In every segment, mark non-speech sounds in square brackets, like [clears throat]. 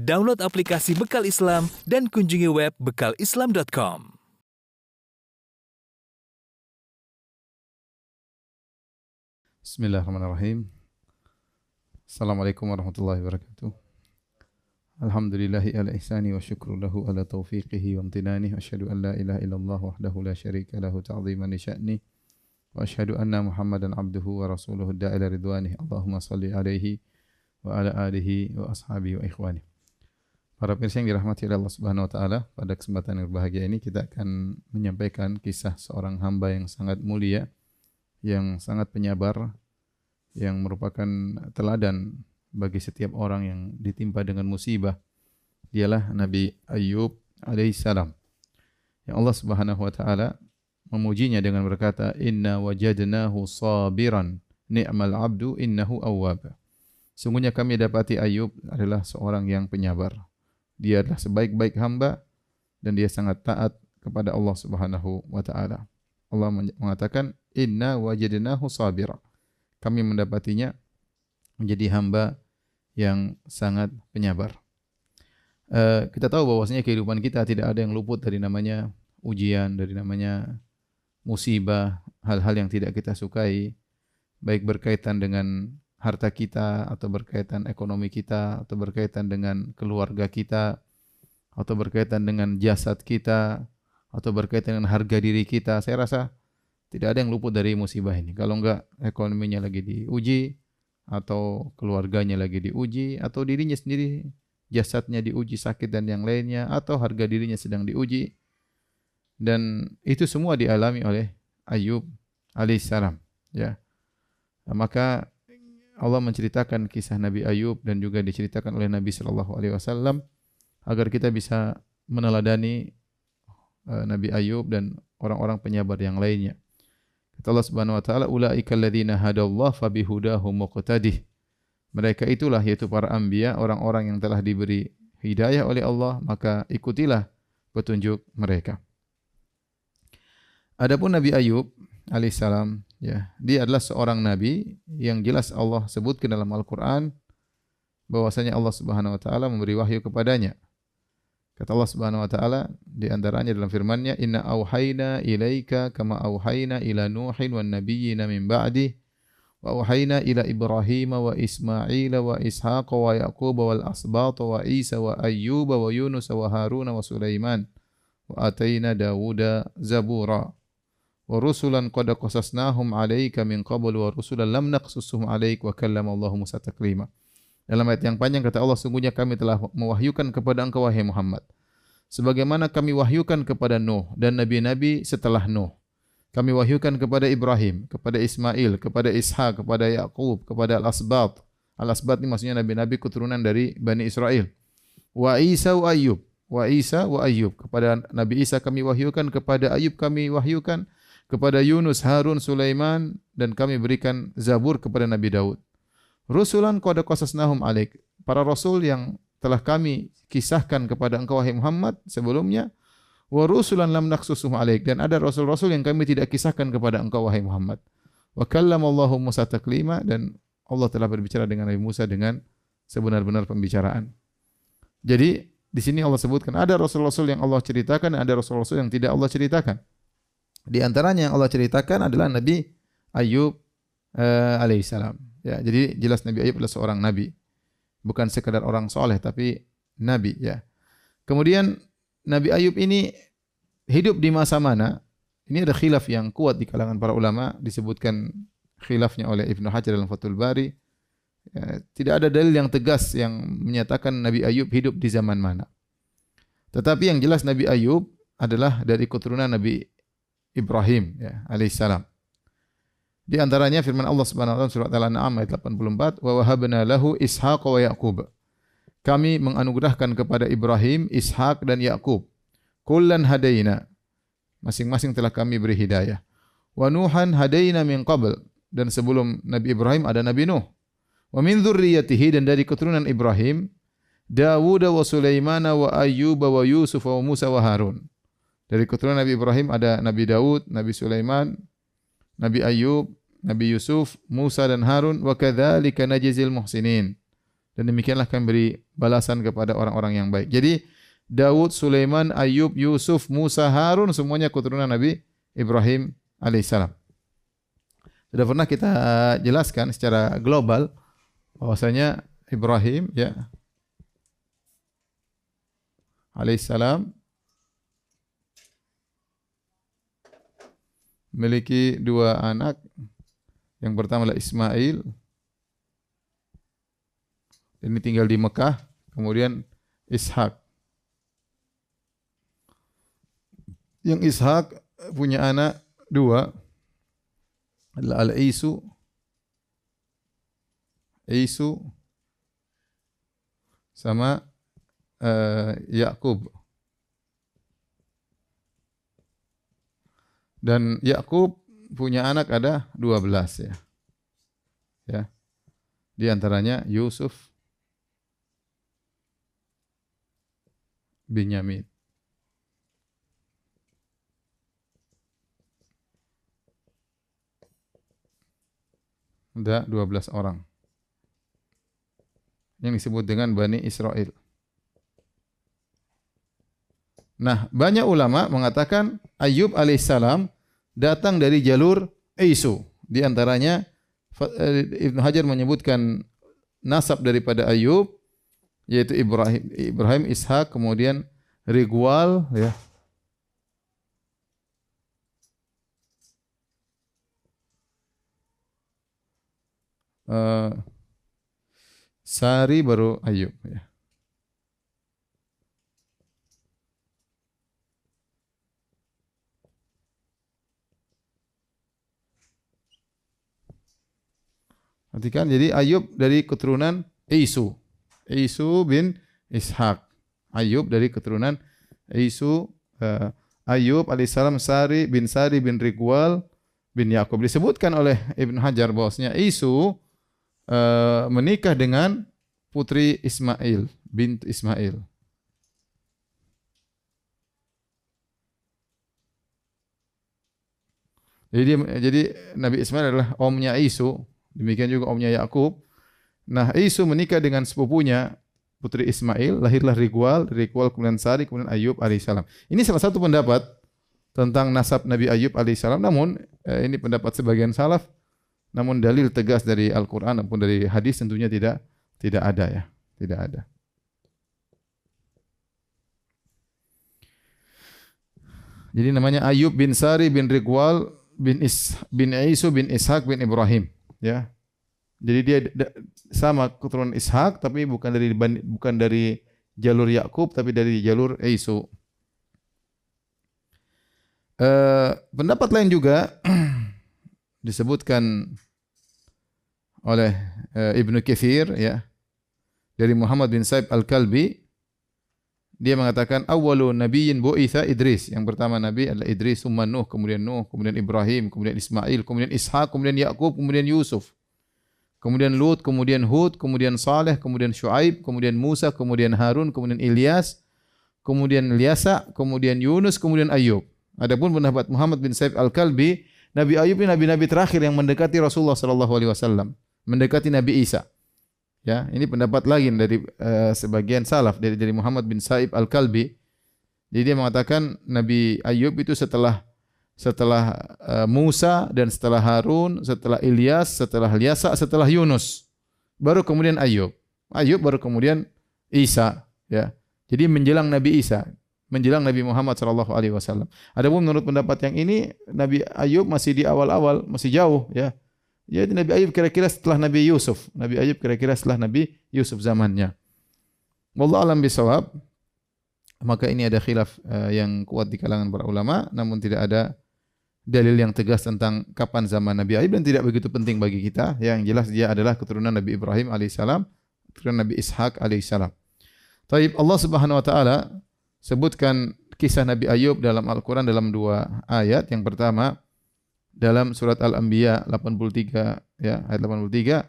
Download aplikasi Bekal Islam dan kunjungi web bekalislam.com. Bismillahirrahmanirrahim. Assalamualaikum warahmatullahi wabarakatuh. Alhamdulillahi ala ihsani wa syukru lahu ala taufiqihi wa amtinani wa asyhadu an la ilaha illallah wahdahu la syarika lahu ta'ziman li sya'ni wa asyhadu anna Muhammadan abduhu wa rasuluhu da'ila ridwanihi. Allahumma salli alaihi wa ala alihi wa ashabihi wa ikhwani. Para pemirsa yang dirahmati oleh Allah Subhanahu wa taala, pada kesempatan yang berbahagia ini kita akan menyampaikan kisah seorang hamba yang sangat mulia, yang sangat penyabar, yang merupakan teladan bagi setiap orang yang ditimpa dengan musibah. Dialah Nabi Ayub alaihissalam. Yang Allah Subhanahu wa taala memujinya dengan berkata, "Inna wajadnahu sabiran, ni'mal 'abdu innahu awwab." Sungguhnya kami dapati Ayub adalah seorang yang penyabar. Dia adalah sebaik-baik hamba dan dia sangat taat kepada Allah Subhanahu wa taala. Allah mengatakan, "Inna wajadnahu sabira." Kami mendapatinya menjadi hamba yang sangat penyabar. Uh, kita tahu bahwasanya kehidupan kita tidak ada yang luput dari namanya ujian, dari namanya musibah, hal-hal yang tidak kita sukai, baik berkaitan dengan harta kita atau berkaitan ekonomi kita atau berkaitan dengan keluarga kita atau berkaitan dengan jasad kita atau berkaitan dengan harga diri kita. Saya rasa tidak ada yang luput dari musibah ini. Kalau enggak ekonominya lagi diuji, atau keluarganya lagi diuji atau dirinya sendiri jasadnya diuji sakit dan yang lainnya atau harga dirinya sedang diuji dan itu semua dialami oleh Ayub alaihissalam ya maka Allah menceritakan kisah Nabi Ayub dan juga diceritakan oleh Nabi Shallallahu Alaihi Wasallam agar kita bisa meneladani uh, Nabi Ayub dan orang-orang penyabar yang lainnya. Kata Allah Subhanahu wa taala, "Ulaika alladziina hadallahu fabihudahu muqtadih." Mereka itulah yaitu para anbiya, orang-orang yang telah diberi hidayah oleh Allah, maka ikutilah petunjuk mereka. Adapun Nabi Ayub alaihissalam, ya, dia adalah seorang nabi yang jelas Allah sebutkan dalam Al-Qur'an bahwasanya Allah Subhanahu wa taala memberi wahyu kepadanya. Kata Allah Subhanahu wa taala di antaranya dalam firman-Nya, "Inna auhayna ilaika kama auhayna ila Nuhin wan nabiyyina min ba'di wa auhayna ila Ibrahim wa Ismail wa Ishaq wa Yaqub wal asbat wa Isa wa Ayyub wa Yunus wa Harun wa Sulaiman wa ataina Dawuda zabura." Wa rusulan qad qasasnahum 'alaika min qabl wa rusulan lam naqsusuhum 'alaik wa kallama Allah Musa taklima. Dalam ayat yang panjang kata Allah, sungguhnya kami telah mewahyukan kepada engkau wahai Muhammad. Sebagaimana kami wahyukan kepada Nuh dan nabi-nabi setelah Nuh. Kami wahyukan kepada Ibrahim, kepada Ismail, kepada Ishak, kepada Yakub, kepada Al-Asbat. Al-Asbat ini maksudnya nabi-nabi keturunan dari Bani Israel. Wa Isa wa Ayyub. Wa Isa wa Ayyub. Kepada Nabi Isa kami wahyukan, kepada Ayub kami wahyukan, kepada Yunus, Harun, Sulaiman, dan kami berikan Zabur kepada Nabi Daud. Rusulan qad qasasnahum alaik. Para rasul yang telah kami kisahkan kepada engkau wahai Muhammad sebelumnya wa rusulan lam naqsusum alaik dan ada rasul-rasul yang kami tidak kisahkan kepada engkau wahai Muhammad. Wa kallamallahu Musa taklima dan Allah telah berbicara dengan Nabi Musa dengan sebenar-benar pembicaraan. Jadi di sini Allah sebutkan ada rasul-rasul yang Allah ceritakan dan ada rasul-rasul yang tidak Allah ceritakan. Di antaranya yang Allah ceritakan adalah Nabi Ayub uh, alaihissalam. Ya, jadi jelas Nabi Ayub adalah seorang nabi. Bukan sekadar orang soleh, tapi nabi. Ya. Kemudian Nabi Ayub ini hidup di masa mana? Ini ada khilaf yang kuat di kalangan para ulama. Disebutkan khilafnya oleh Ibnu Hajar dalam Fathul Bari. Ya, tidak ada dalil yang tegas yang menyatakan Nabi Ayub hidup di zaman mana. Tetapi yang jelas Nabi Ayub adalah dari keturunan Nabi Ibrahim ya, alaihissalam. Di antaranya firman Allah Subhanahu wa taala surat Al-An'am ayat 84, "Wa wahabna lahu Ishaq wa Yaqub." Kami menganugerahkan kepada Ibrahim, Ishak dan Yakub. Kullan hadaina. Masing-masing telah kami beri hidayah. Wa Nuhan hadaina min qabl. Dan sebelum Nabi Ibrahim ada Nabi Nuh. Wa min dzurriyyatihi dan dari keturunan Ibrahim Dawud wa Sulaiman wa Ayyub wa Yusuf wa Musa wa Harun. Dari keturunan Nabi Ibrahim ada Nabi Daud, Nabi Sulaiman, Nabi Ayyub, Nabi Yusuf, Musa dan Harun wa kadzalika muhsinin. dan demikianlah kami beri balasan kepada orang-orang yang baik. Jadi Daud, Sulaiman, Ayub, Yusuf, Musa, Harun semuanya keturunan Nabi Ibrahim alaihissalam. Sudah pernah kita jelaskan secara global bahwasanya Ibrahim ya alaihissalam memiliki dua anak. Yang pertama adalah Ismail. Ini tinggal di Mekah. Kemudian Ishak. Yang Ishak punya anak dua adalah Al-Isu. Isu sama uh, Yakub. Dan Yakub punya anak ada 12 ya. Ya. Di antaranya Yusuf Binyamin. Ada 12 orang. Yang disebut dengan Bani Israel. Nah, banyak ulama mengatakan Ayub alaihissalam datang dari jalur Isu. Di antaranya eh, Ibn Hajar menyebutkan nasab daripada Ayub yaitu Ibrahim Ibrahim Ishak kemudian Rigwal ya uh, Sari baru Ayub ya Perhatikan, jadi Ayub dari keturunan Isu. Isu bin Ishak. Ayub dari keturunan Isu. Uh, Ayub alaihissalam Sari bin Sari bin Rigwal bin Yakub. Disebutkan oleh Ibn Hajar bahwasanya Isu uh, menikah dengan putri Ismail, bint Ismail. Jadi jadi Nabi Ismail adalah omnya Isu Demikian juga omnya Yakub. Nah, Isu menikah dengan sepupunya putri Ismail, lahirlah Rigwal, Rigwal kemudian Sari, kemudian Ayub alaihissalam. Ini salah satu pendapat tentang nasab Nabi Ayub alaihissalam. Namun eh, ini pendapat sebagian salaf. Namun dalil tegas dari Al-Quran maupun dari hadis tentunya tidak tidak ada ya, tidak ada. Jadi namanya Ayub bin Sari bin Rigwal bin Is bin Isu bin Ishak bin Ibrahim ya. Jadi dia sama keturunan Ishak tapi bukan dari bukan dari jalur Yakub tapi dari jalur Isu. Uh, pendapat lain juga [clears throat] disebutkan oleh uh, Ibnu Katsir ya dari Muhammad bin Saib Al-Kalbi dia mengatakan awwalu nabiyyin bu'itha Idris. Yang pertama nabi adalah Idris, summa Nuh, kemudian Nuh, kemudian Ibrahim, kemudian Ismail, kemudian Ishak, kemudian Yakub, kemudian Yusuf. Kemudian Lut, kemudian Hud, kemudian Saleh, kemudian Shu'aib, kemudian Musa, kemudian Harun, kemudian Ilyas, kemudian Ilyasa, kemudian Yunus, kemudian Ayub. Adapun pendapat Muhammad bin Saib Al-Kalbi, Nabi Ayub ini nabi-nabi terakhir yang mendekati Rasulullah sallallahu alaihi wasallam, mendekati Nabi Isa. Ya, ini pendapat lagi dari uh, sebagian salaf dari dari Muhammad bin Saib Al-Kalbi. Jadi dia mengatakan Nabi Ayub itu setelah setelah uh, Musa dan setelah Harun, setelah Ilyas, setelah Ilyasa, setelah Yunus. Baru kemudian Ayub. Ayub baru kemudian Isa, ya. Jadi menjelang Nabi Isa, menjelang Nabi Muhammad sallallahu alaihi wasallam. Adapun menurut pendapat yang ini Nabi Ayub masih di awal-awal, masih jauh, ya. Ya Nabi Ayub kira-kira setelah Nabi Yusuf. Nabi Ayub kira-kira setelah Nabi Yusuf zamannya. Wallahu alam bisawab. Maka ini ada khilaf uh, yang kuat di kalangan para ulama, namun tidak ada dalil yang tegas tentang kapan zaman Nabi Ayub dan tidak begitu penting bagi kita. Yang jelas dia adalah keturunan Nabi Ibrahim alaihissalam, keturunan Nabi Ishak alaihissalam. Taib Allah Subhanahu wa taala sebutkan kisah Nabi Ayub dalam Al-Qur'an dalam dua ayat. Yang pertama, dalam surat Al-Anbiya 83 ya ayat 83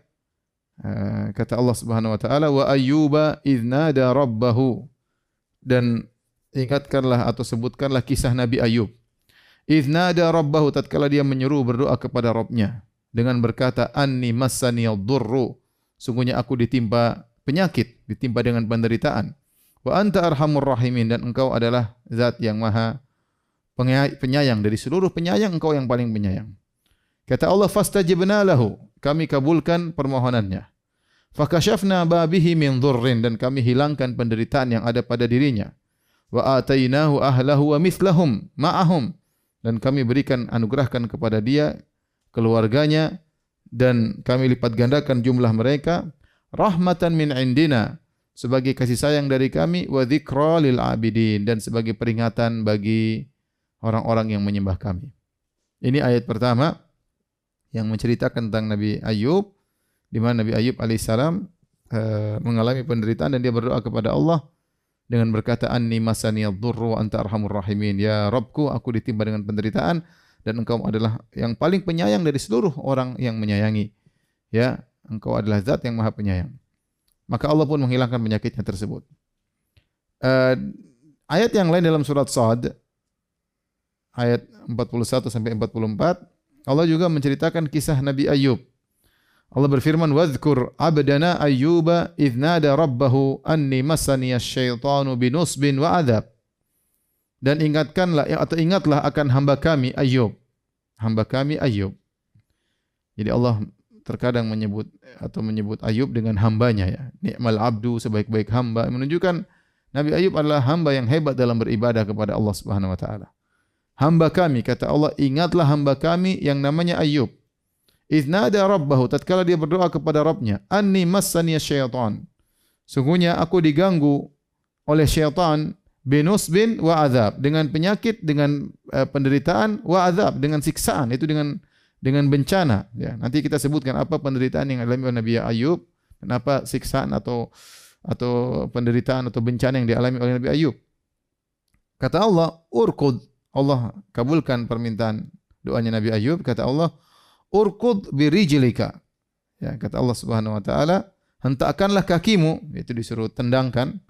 uh, kata Allah Subhanahu wa taala wa ayyuba idnada rabbahu. Dan ingatkanlah atau sebutkanlah kisah Nabi Ayub idnada rabbahu tatkala dia menyeru berdoa kepada Rabbnya dengan berkata anni massani durru sungguhnya aku ditimpa penyakit, ditimpa dengan penderitaan. Wa anta arhamur rahimin dan engkau adalah zat yang maha penyayang. Dari seluruh penyayang engkau yang paling penyayang. Kata Allah fastajibna lahu, kami kabulkan permohonannya. Fakashafna babihi min dhurrin. Dan kami hilangkan penderitaan yang ada pada dirinya. Wa atainahu ahlahu wa mithlahum ma'ahum. Dan kami berikan anugerahkan kepada dia keluarganya dan kami lipat gandakan jumlah mereka. Rahmatan min indina. Sebagai kasih sayang dari kami. Wa dzikra lil abidin. Dan sebagai peringatan bagi orang-orang yang menyembah kami. Ini ayat pertama yang menceritakan tentang Nabi Ayub di mana Nabi Ayub alaihissalam uh, mengalami penderitaan dan dia berdoa kepada Allah dengan berkata anni masaniyadh-dhurru wa anta arhamur rahimin. Ya Rabbku, aku ditimpa dengan penderitaan dan engkau adalah yang paling penyayang dari seluruh orang yang menyayangi. Ya, engkau adalah zat yang maha penyayang. Maka Allah pun menghilangkan penyakitnya tersebut. Uh, ayat yang lain dalam surat Sad ayat 41 sampai 44 Allah juga menceritakan kisah Nabi Ayub. Allah berfirman, "Wadhkur abdana Ayyuba idh nada rabbahu anni massani asyaitanu binusbin wa adab." Dan ingatkanlah atau ingatlah akan hamba kami Ayub. Hamba kami Ayub. Jadi Allah terkadang menyebut atau menyebut Ayub dengan hambanya ya. Ni'mal abdu sebaik-baik hamba menunjukkan Nabi Ayub adalah hamba yang hebat dalam beribadah kepada Allah Subhanahu wa taala. Hamba kami kata Allah ingatlah hamba kami yang namanya Ayub. Iznada rabbahu tatkala dia berdoa kepada Rabbnya, anni massani syaitan. Sungguhnya aku diganggu oleh syaitan binus bin wa azab dengan penyakit dengan uh, penderitaan wa azab dengan siksaan itu dengan dengan bencana. Ya, nanti kita sebutkan apa penderitaan yang dialami oleh Nabi Ayub dan apa siksaan atau atau penderitaan atau bencana yang dialami oleh Nabi Ayub. Kata Allah, urkud. Allah kabulkan permintaan doanya Nabi Ayub. Kata Allah, urkud birijlika. Ya, kata Allah Subhanahu wa taala, hentakkanlah kakimu, itu disuruh tendangkan.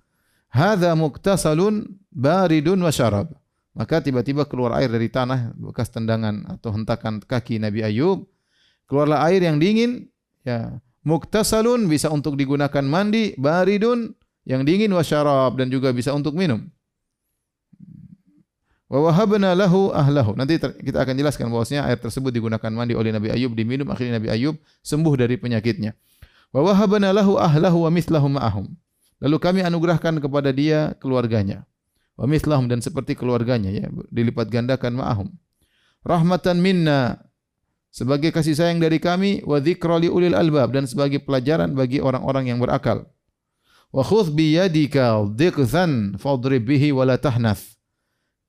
Hadza muktasalun baridun wa syarab. Maka tiba-tiba keluar air dari tanah bekas tendangan atau hentakan kaki Nabi Ayub. Keluarlah air yang dingin, ya. Muktasalun bisa untuk digunakan mandi, baridun yang dingin wasyarab dan juga bisa untuk minum. Wa wahabna lahu ahlahu. Nanti kita akan jelaskan bahwasanya air tersebut digunakan mandi oleh Nabi Ayub diminum akhirnya Nabi Ayub sembuh dari penyakitnya. Wa wahabna lahu ahlahu wa mithlahum ma'ahum. Lalu kami anugerahkan kepada dia keluarganya wa mithlahum dan seperti keluarganya ya dilipat gandakan ma'ahum rahmatan minna sebagai kasih sayang dari kami wa dzikra li ulil albab dan sebagai pelajaran bagi orang-orang yang berakal wa khudh bi yadika dhiqzan fadrib bihi wa la tahnath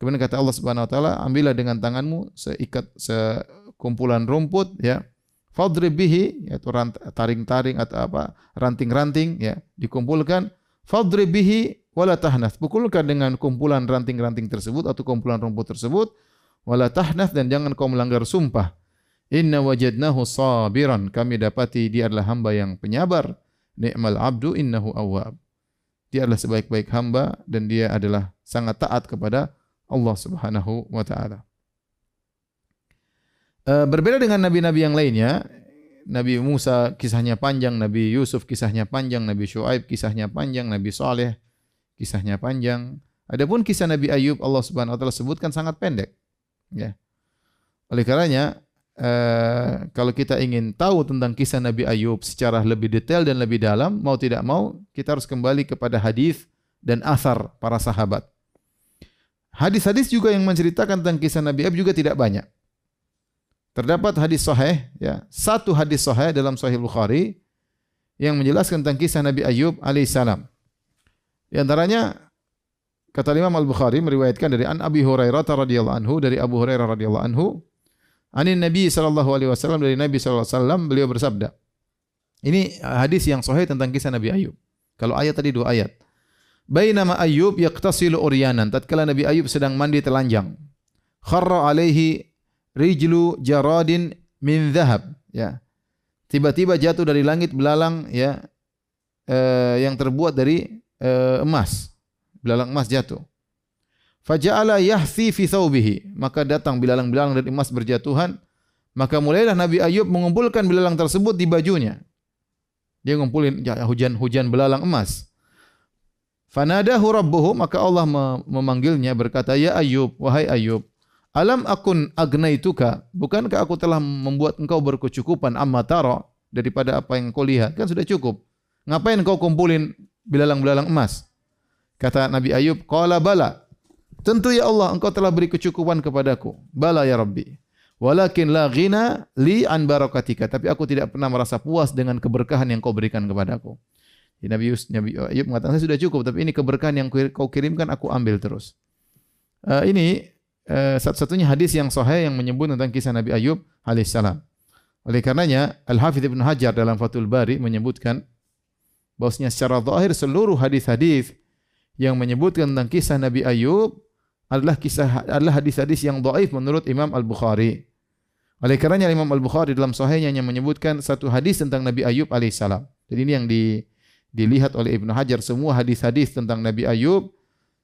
kemudian kata Allah Subhanahu wa taala ambillah dengan tanganmu seikat sekumpulan rumput ya fadrib bihi yaitu taring-taring atau apa ranting-ranting ya dikumpulkan fadrib bihi wala tahnath. Pukulkan dengan kumpulan ranting-ranting tersebut atau kumpulan rumput tersebut. Wala tahnath dan jangan kau melanggar sumpah. Inna wajadnahu sabiran. Kami dapati dia adalah hamba yang penyabar. Ni'mal abdu innahu awwab. Dia adalah sebaik-baik hamba dan dia adalah sangat taat kepada Allah Subhanahu wa taala. Uh, berbeda dengan nabi-nabi yang lainnya, Nabi Musa kisahnya panjang, Nabi Yusuf kisahnya panjang, Nabi Shu'aib kisahnya panjang, Nabi Saleh kisahnya panjang. Adapun kisah Nabi Ayub Allah Subhanahu wa taala sebutkan sangat pendek. Ya. Oleh karenanya eh, kalau kita ingin tahu tentang kisah Nabi Ayub secara lebih detail dan lebih dalam, mau tidak mau kita harus kembali kepada hadis dan asar para sahabat. Hadis-hadis juga yang menceritakan tentang kisah Nabi Ayub juga tidak banyak. Terdapat hadis sahih, ya, satu hadis sahih dalam Sahih Bukhari yang menjelaskan tentang kisah Nabi Ayub alaihissalam. Di antaranya kata Imam Al-Bukhari meriwayatkan dari An Abi Hurairah radhiyallahu anhu dari Abu Hurairah radhiyallahu anhu Anin Nabi sallallahu alaihi wasallam dari Nabi sallallahu alaihi wasallam beliau bersabda. Ini hadis yang sahih tentang kisah Nabi Ayub. Kalau ayat tadi dua ayat. Bainama Ayub yaqtasilu uryanan tatkala Nabi Ayub sedang mandi telanjang. Kharra alaihi rijlu jaradin min dhahab ya. Tiba-tiba jatuh dari langit belalang ya eh, yang terbuat dari uh, emas. Belalang emas jatuh. Faja'ala yahthi fi thawbihi. Maka datang belalang-belalang dari emas berjatuhan. Maka mulailah Nabi Ayub mengumpulkan belalang tersebut di bajunya. Dia ngumpulin hujan-hujan belalang emas. Fanadahu rabbuhu maka Allah memanggilnya berkata, "Ya Ayub, wahai Ayub, alam akun agnaituka? Bukankah aku telah membuat engkau berkecukupan amma tara daripada apa yang kau lihat? Kan sudah cukup. Ngapain kau kumpulin belalang-belalang emas?" Kata Nabi Ayub, "Qala bala." Tentu ya Allah, engkau telah beri kecukupan kepadaku. Bala ya Rabbi. Walakin la ghina li an barakatika. Tapi aku tidak pernah merasa puas dengan keberkahan yang kau berikan kepadaku. Nabi, Yus, Nabi Ayub mengatakan saya sudah cukup, tapi ini keberkahan yang kau kirimkan aku ambil terus. Uh, ini uh, satu-satunya hadis yang sahih yang menyebut tentang kisah Nabi Ayub alaihissalam. Oleh karenanya Al-Hafidh Ibn Hajar dalam Fathul Bari menyebutkan bahwasanya secara zahir seluruh hadis-hadis yang menyebutkan tentang kisah Nabi Ayub adalah kisah adalah hadis-hadis yang dhaif menurut Imam Al-Bukhari. Oleh karenanya Imam Al-Bukhari dalam sahihnya yang menyebutkan satu hadis tentang Nabi Ayub alaihissalam. Jadi ini yang di dilihat oleh Ibnu Hajar semua hadis-hadis tentang Nabi Ayub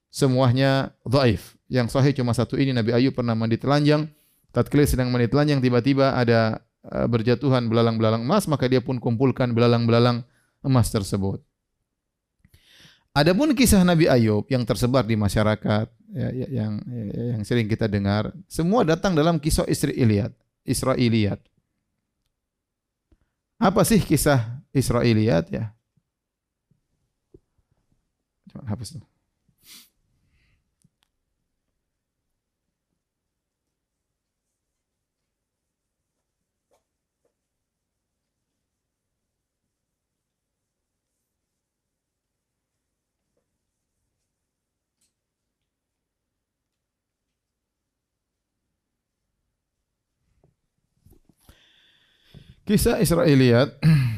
semuanya dhaif. Yang sahih cuma satu ini Nabi Ayub pernah mandi telanjang. Tatkala sedang mandi telanjang tiba-tiba ada uh, berjatuhan belalang-belalang emas maka dia pun kumpulkan belalang-belalang emas tersebut. Adapun kisah Nabi Ayub yang tersebar di masyarakat ya, ya, yang ya, yang sering kita dengar, semua datang dalam kisah Israiliyat. Israiliyat. Apa sih kisah Israiliyat ya? Hapus tuh. Kisah Israiliyat [clears throat]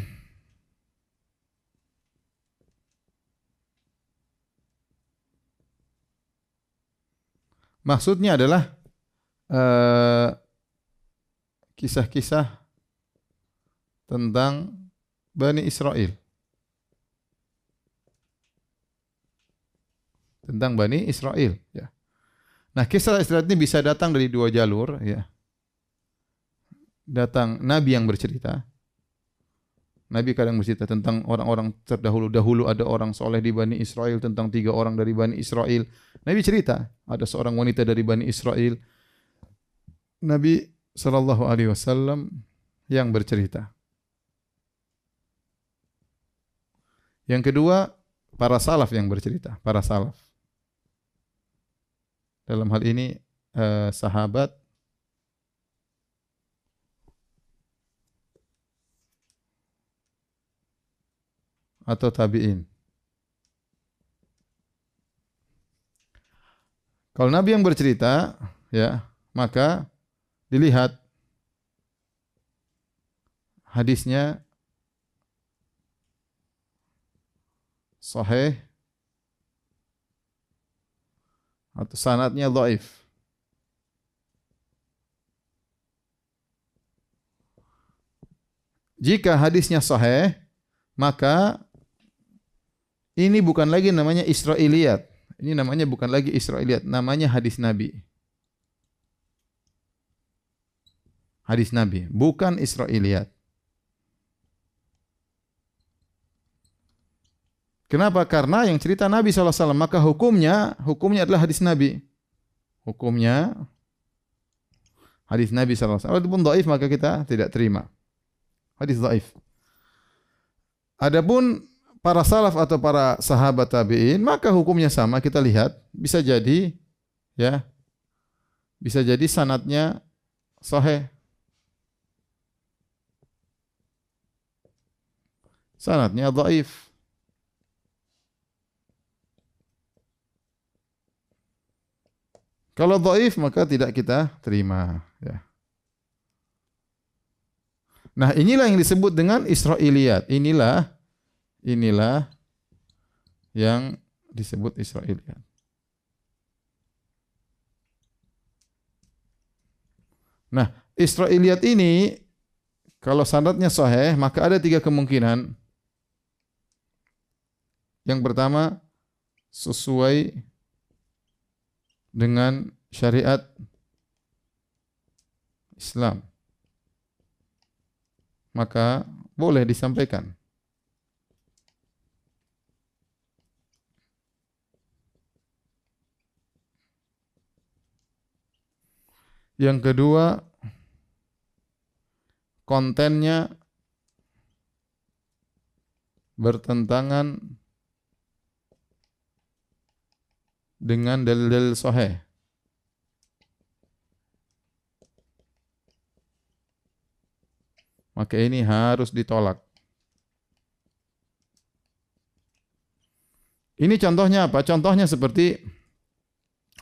Maksudnya adalah eh, kisah-kisah uh, tentang Bani Israel. Tentang Bani Israel. Ya. Nah kisah Israel ini bisa datang dari dua jalur. Ya. Datang Nabi yang bercerita. Nabi kadang bercerita tentang orang-orang terdahulu. Dahulu ada orang soleh di Bani Israel tentang tiga orang dari Bani Israel. Nabi cerita ada seorang wanita dari Bani Israel. Nabi Shallallahu Alaihi Wasallam yang bercerita. Yang kedua para salaf yang bercerita, para salaf. Dalam hal ini eh, sahabat atau tabi'in. Kalau Nabi yang bercerita, ya, maka dilihat hadisnya sahih atau sanatnya dhaif. Jika hadisnya sahih, maka ini bukan lagi namanya Israiliyat. Ini namanya bukan lagi Israiliyat, namanya hadis Nabi. Hadis Nabi, bukan Israiliyat. Kenapa? Karena yang cerita Nabi SAW, maka hukumnya, hukumnya adalah hadis Nabi. Hukumnya hadis Nabi SAW. Walaupun dhaif maka kita tidak terima. Hadis dhaif. Adapun para salaf atau para sahabat tabi'in, maka hukumnya sama kita lihat. Bisa jadi ya. Bisa jadi sanatnya sahih. Sanatnya dhaif. Kalau dhaif maka tidak kita terima, ya. Nah, inilah yang disebut dengan Israiliyat. Inilah Inilah yang disebut Israiliyat. Nah, Israiliyat ini kalau sanadnya sahih, maka ada tiga kemungkinan. Yang pertama, sesuai dengan syariat Islam. Maka boleh disampaikan. Yang kedua, kontennya bertentangan dengan dalil-dalil sahih. Maka ini harus ditolak. Ini contohnya apa? Contohnya seperti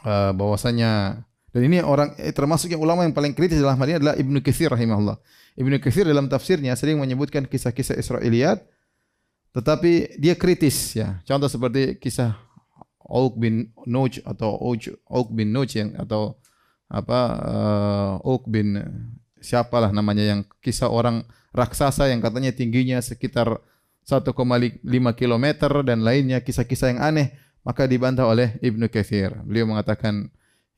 uh, bahwasanya dan ini orang eh, termasuk yang ulama yang paling kritis dalam hal ini adalah Ibnu Katsir rahimahullah. Ibnu Katsir dalam tafsirnya sering menyebutkan kisah-kisah Israiliyat tetapi dia kritis ya. Contoh seperti kisah Auk bin Nuj atau Auk bin Nuj yang atau apa uh, Auk bin siapalah namanya yang kisah orang raksasa yang katanya tingginya sekitar 1,5 km dan lainnya kisah-kisah yang aneh maka dibantah oleh Ibnu Katsir. Beliau mengatakan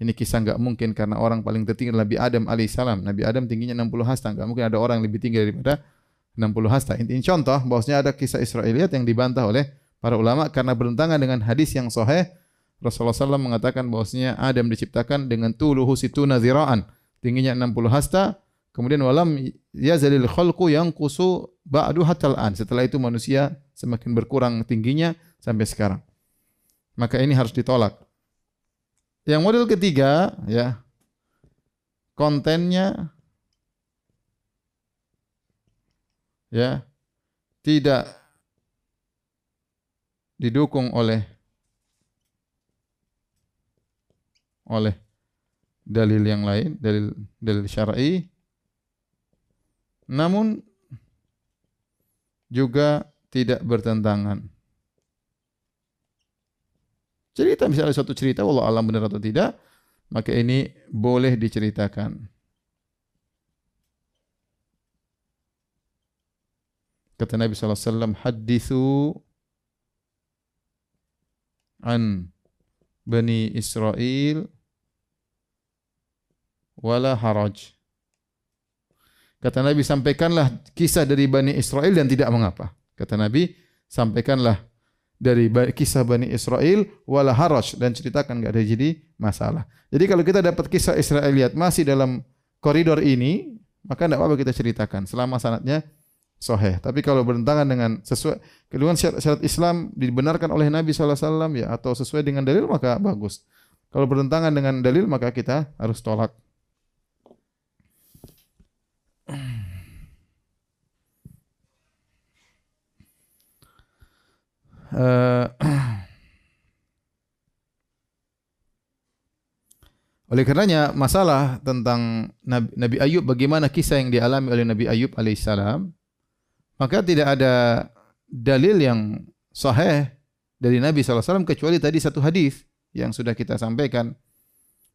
ini kisah enggak mungkin karena orang paling tertinggi Nabi Adam alaihissalam. Nabi Adam tingginya 60 hasta, enggak mungkin ada orang lebih tinggi daripada 60 hasta. Intinya contoh bahwasanya ada kisah Israiliyat yang dibantah oleh para ulama karena bertentangan dengan hadis yang sahih. Rasulullah SAW mengatakan bahwasanya Adam diciptakan dengan tuluhu situna ziraan, tingginya 60 hasta, kemudian walam yazalil khalqu yang kusu ba'du hatal an. Setelah itu manusia semakin berkurang tingginya sampai sekarang. Maka ini harus ditolak. Yang model ketiga ya kontennya ya tidak didukung oleh oleh dalil yang lain, dalil dalil syar'i namun juga tidak bertentangan. Cerita misalnya suatu cerita, Allah alam benar atau tidak, maka ini boleh diceritakan. Kata Nabi SAW, Hadithu an Bani Israel wala haraj. Kata Nabi, sampaikanlah kisah dari Bani Israel dan tidak mengapa. Kata Nabi, sampaikanlah dari kisah Bani Israel wala haraj dan ceritakan enggak ada jadi masalah. Jadi kalau kita dapat kisah Israeliat masih dalam koridor ini, maka tidak apa-apa kita ceritakan selama sanatnya sahih. Tapi kalau bertentangan dengan sesuai kedua syarat, syarat Islam dibenarkan oleh Nabi SAW ya atau sesuai dengan dalil maka bagus. Kalau bertentangan dengan dalil maka kita harus tolak. Uh, [clears throat] oleh karenanya masalah tentang Nabi, Nabi Ayub bagaimana kisah yang dialami oleh Nabi Ayub alaihissalam maka tidak ada dalil yang sahih dari Nabi SAW kecuali tadi satu hadis yang sudah kita sampaikan.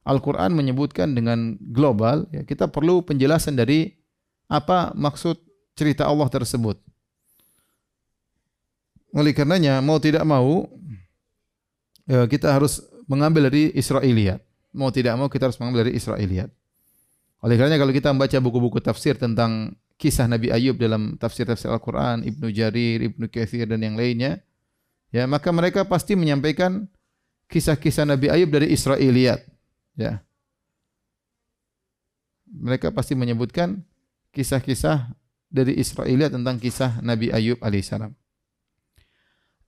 Al-Quran menyebutkan dengan global, ya, kita perlu penjelasan dari apa maksud cerita Allah tersebut. Oleh karenanya mau tidak mau ya, kita harus mengambil dari Israiliyat. Mau tidak mau kita harus mengambil dari Israiliyat. Oleh karenanya kalau kita membaca buku-buku tafsir tentang kisah Nabi Ayub dalam tafsir-tafsir Al-Quran, Ibnu Jarir, Ibnu Kathir dan yang lainnya, ya maka mereka pasti menyampaikan kisah-kisah Nabi Ayub dari Israiliyat. Ya. Mereka pasti menyebutkan kisah-kisah dari Israiliyat tentang kisah Nabi Ayub alaihissalam.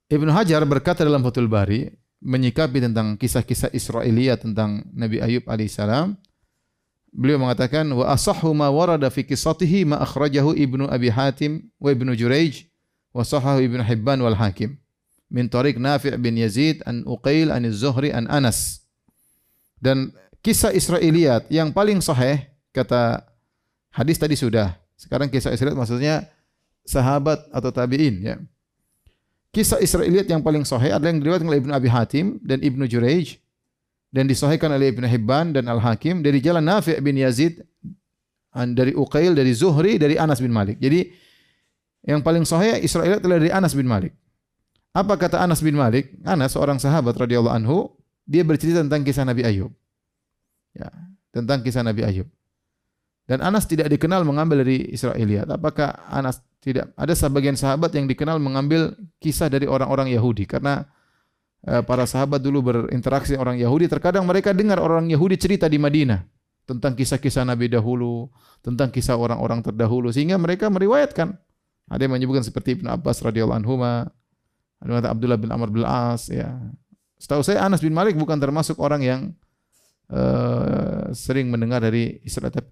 Ibnu Hajar berkata dalam Fathul Bari menyikapi tentang kisah-kisah Israelia tentang Nabi Ayub alaihissalam. Beliau mengatakan wa asahhu ma warada fi qissatihi ma akhrajahu Ibnu Abi Hatim wa Ibnu Juraij wa sahahu Ibnu Hibban wal Hakim min tariq Nafi' bin Yazid an Uqail an Az-Zuhri an Anas. Dan kisah Israiliyat yang paling sahih kata hadis tadi sudah. Sekarang kisah Israiliyat maksudnya sahabat atau tabi'in ya. Kisah Israiliyat yang paling sahih adalah yang diriwayatkan oleh Ibnu Abi Hatim dan Ibnu Juraij dan disahihkan oleh Ibnu Hibban dan Al-Hakim dari jalan Nafi' bin Yazid dari Uqail dari Zuhri dari Anas bin Malik. Jadi yang paling sahih Israiliyat adalah dari Anas bin Malik. Apa kata Anas bin Malik? Anas seorang sahabat radhiyallahu anhu, dia bercerita tentang kisah Nabi Ayub. Ya, tentang kisah Nabi Ayub. Dan Anas tidak dikenal mengambil dari Israiliyat. Apakah Anas tidak ada sebagian sahabat yang dikenal mengambil kisah dari orang-orang Yahudi karena uh, para sahabat dulu berinteraksi orang Yahudi terkadang mereka dengar orang Yahudi cerita di Madinah tentang kisah-kisah Nabi dahulu, tentang kisah orang-orang terdahulu sehingga mereka meriwayatkan. Ada yang menyebutkan seperti Ibnu Abbas radhiyallahu anhu, Abdullah bin Amr bin As ya. Setahu saya Anas bin Malik bukan termasuk orang yang uh, sering mendengar dari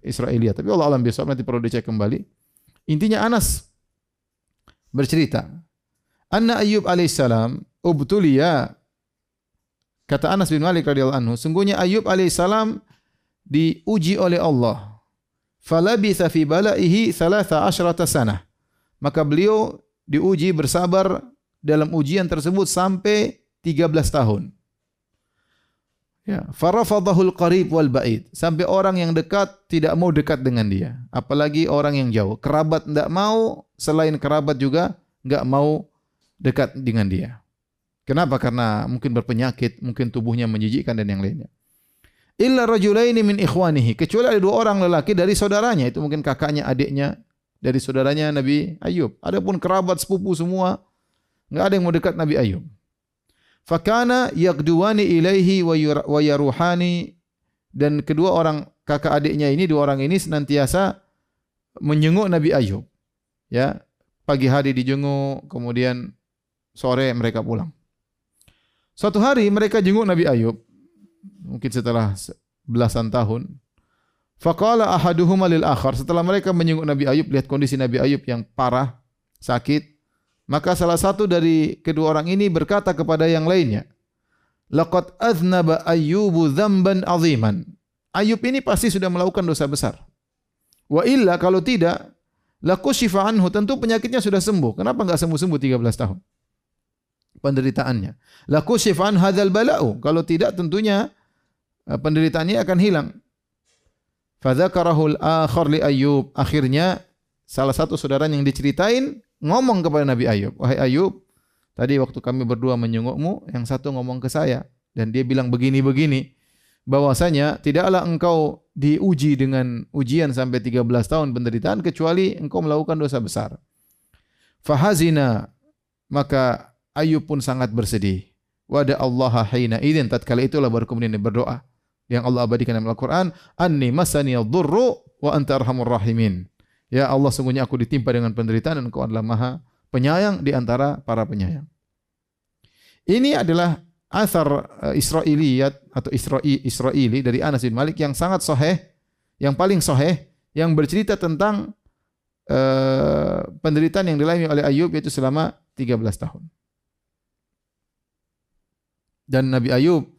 Israelia, tapi Allah alam besok nanti perlu dicek kembali. Intinya Anas bercerita, Anna Ayyub alaihissalam ubtuliya kata Anas bin Malik radhiyallahu anhu, sungguhnya Ayyub alaihissalam diuji oleh Allah. Falabitha fi balaihi thalatha asyrata sanah. Maka beliau diuji bersabar dalam ujian tersebut sampai 13 tahun. Ya, farafadahul qarib wal ba'id. Sampai orang yang dekat tidak mau dekat dengan dia. Apalagi orang yang jauh. Kerabat tidak mau, selain kerabat juga enggak mau dekat dengan dia. Kenapa? Karena mungkin berpenyakit, mungkin tubuhnya menjijikkan dan yang lainnya illa rajulaini min ikhwanihi kecuali ada dua orang lelaki dari saudaranya itu mungkin kakaknya adiknya dari saudaranya Nabi Ayub adapun kerabat sepupu semua enggak ada yang mau dekat Nabi Ayub fakana yaqduwani ilaihi wa yaruhani dan kedua orang kakak adiknya ini dua orang ini senantiasa menjenguk Nabi Ayub ya pagi hari dijenguk kemudian sore mereka pulang suatu hari mereka jenguk Nabi Ayub mungkin setelah belasan tahun. Faqala ahaduhuma lil akhar. Setelah mereka menyenguk Nabi Ayub, lihat kondisi Nabi Ayub yang parah, sakit, maka salah satu dari kedua orang ini berkata kepada yang lainnya, Laqad aznaba Ayyubu dzamban aziman. Ayub ini pasti sudah melakukan dosa besar. Wa illa kalau tidak, lakushifa anhu, tentu penyakitnya sudah sembuh. Kenapa enggak sembuh-sembuh 13 tahun? Penderitaannya. Lakushifa an hadzal bala'u. Kalau tidak tentunya Eh, penderitaan ini akan hilang. Fadzakarahul akhar li Ayyub. Akhirnya salah satu saudara yang diceritain ngomong kepada Nabi Ayub, "Wahai Ayub, tadi waktu kami berdua menyengukmu, yang satu ngomong ke saya dan dia bilang begini-begini, bahwasanya tidaklah engkau diuji dengan ujian sampai 13 tahun penderitaan kecuali engkau melakukan dosa besar." Fahazina maka Ayub pun sangat bersedih. Wada Allah hina idin tatkala itulah baru kemudian dia berdoa yang Allah abadikan dalam Al-Quran, Anni masani dhurru wa anta arhamur rahimin. Ya Allah, sungguhnya aku ditimpa dengan penderitaan dan Engkau adalah maha penyayang di antara para penyayang. Ini adalah asar uh, Israiliyat atau Isra'i, Israili dari Anas bin Malik yang sangat sahih, yang paling sahih, yang bercerita tentang uh, penderitaan yang dialami oleh Ayub yaitu selama 13 tahun. Dan Nabi Ayub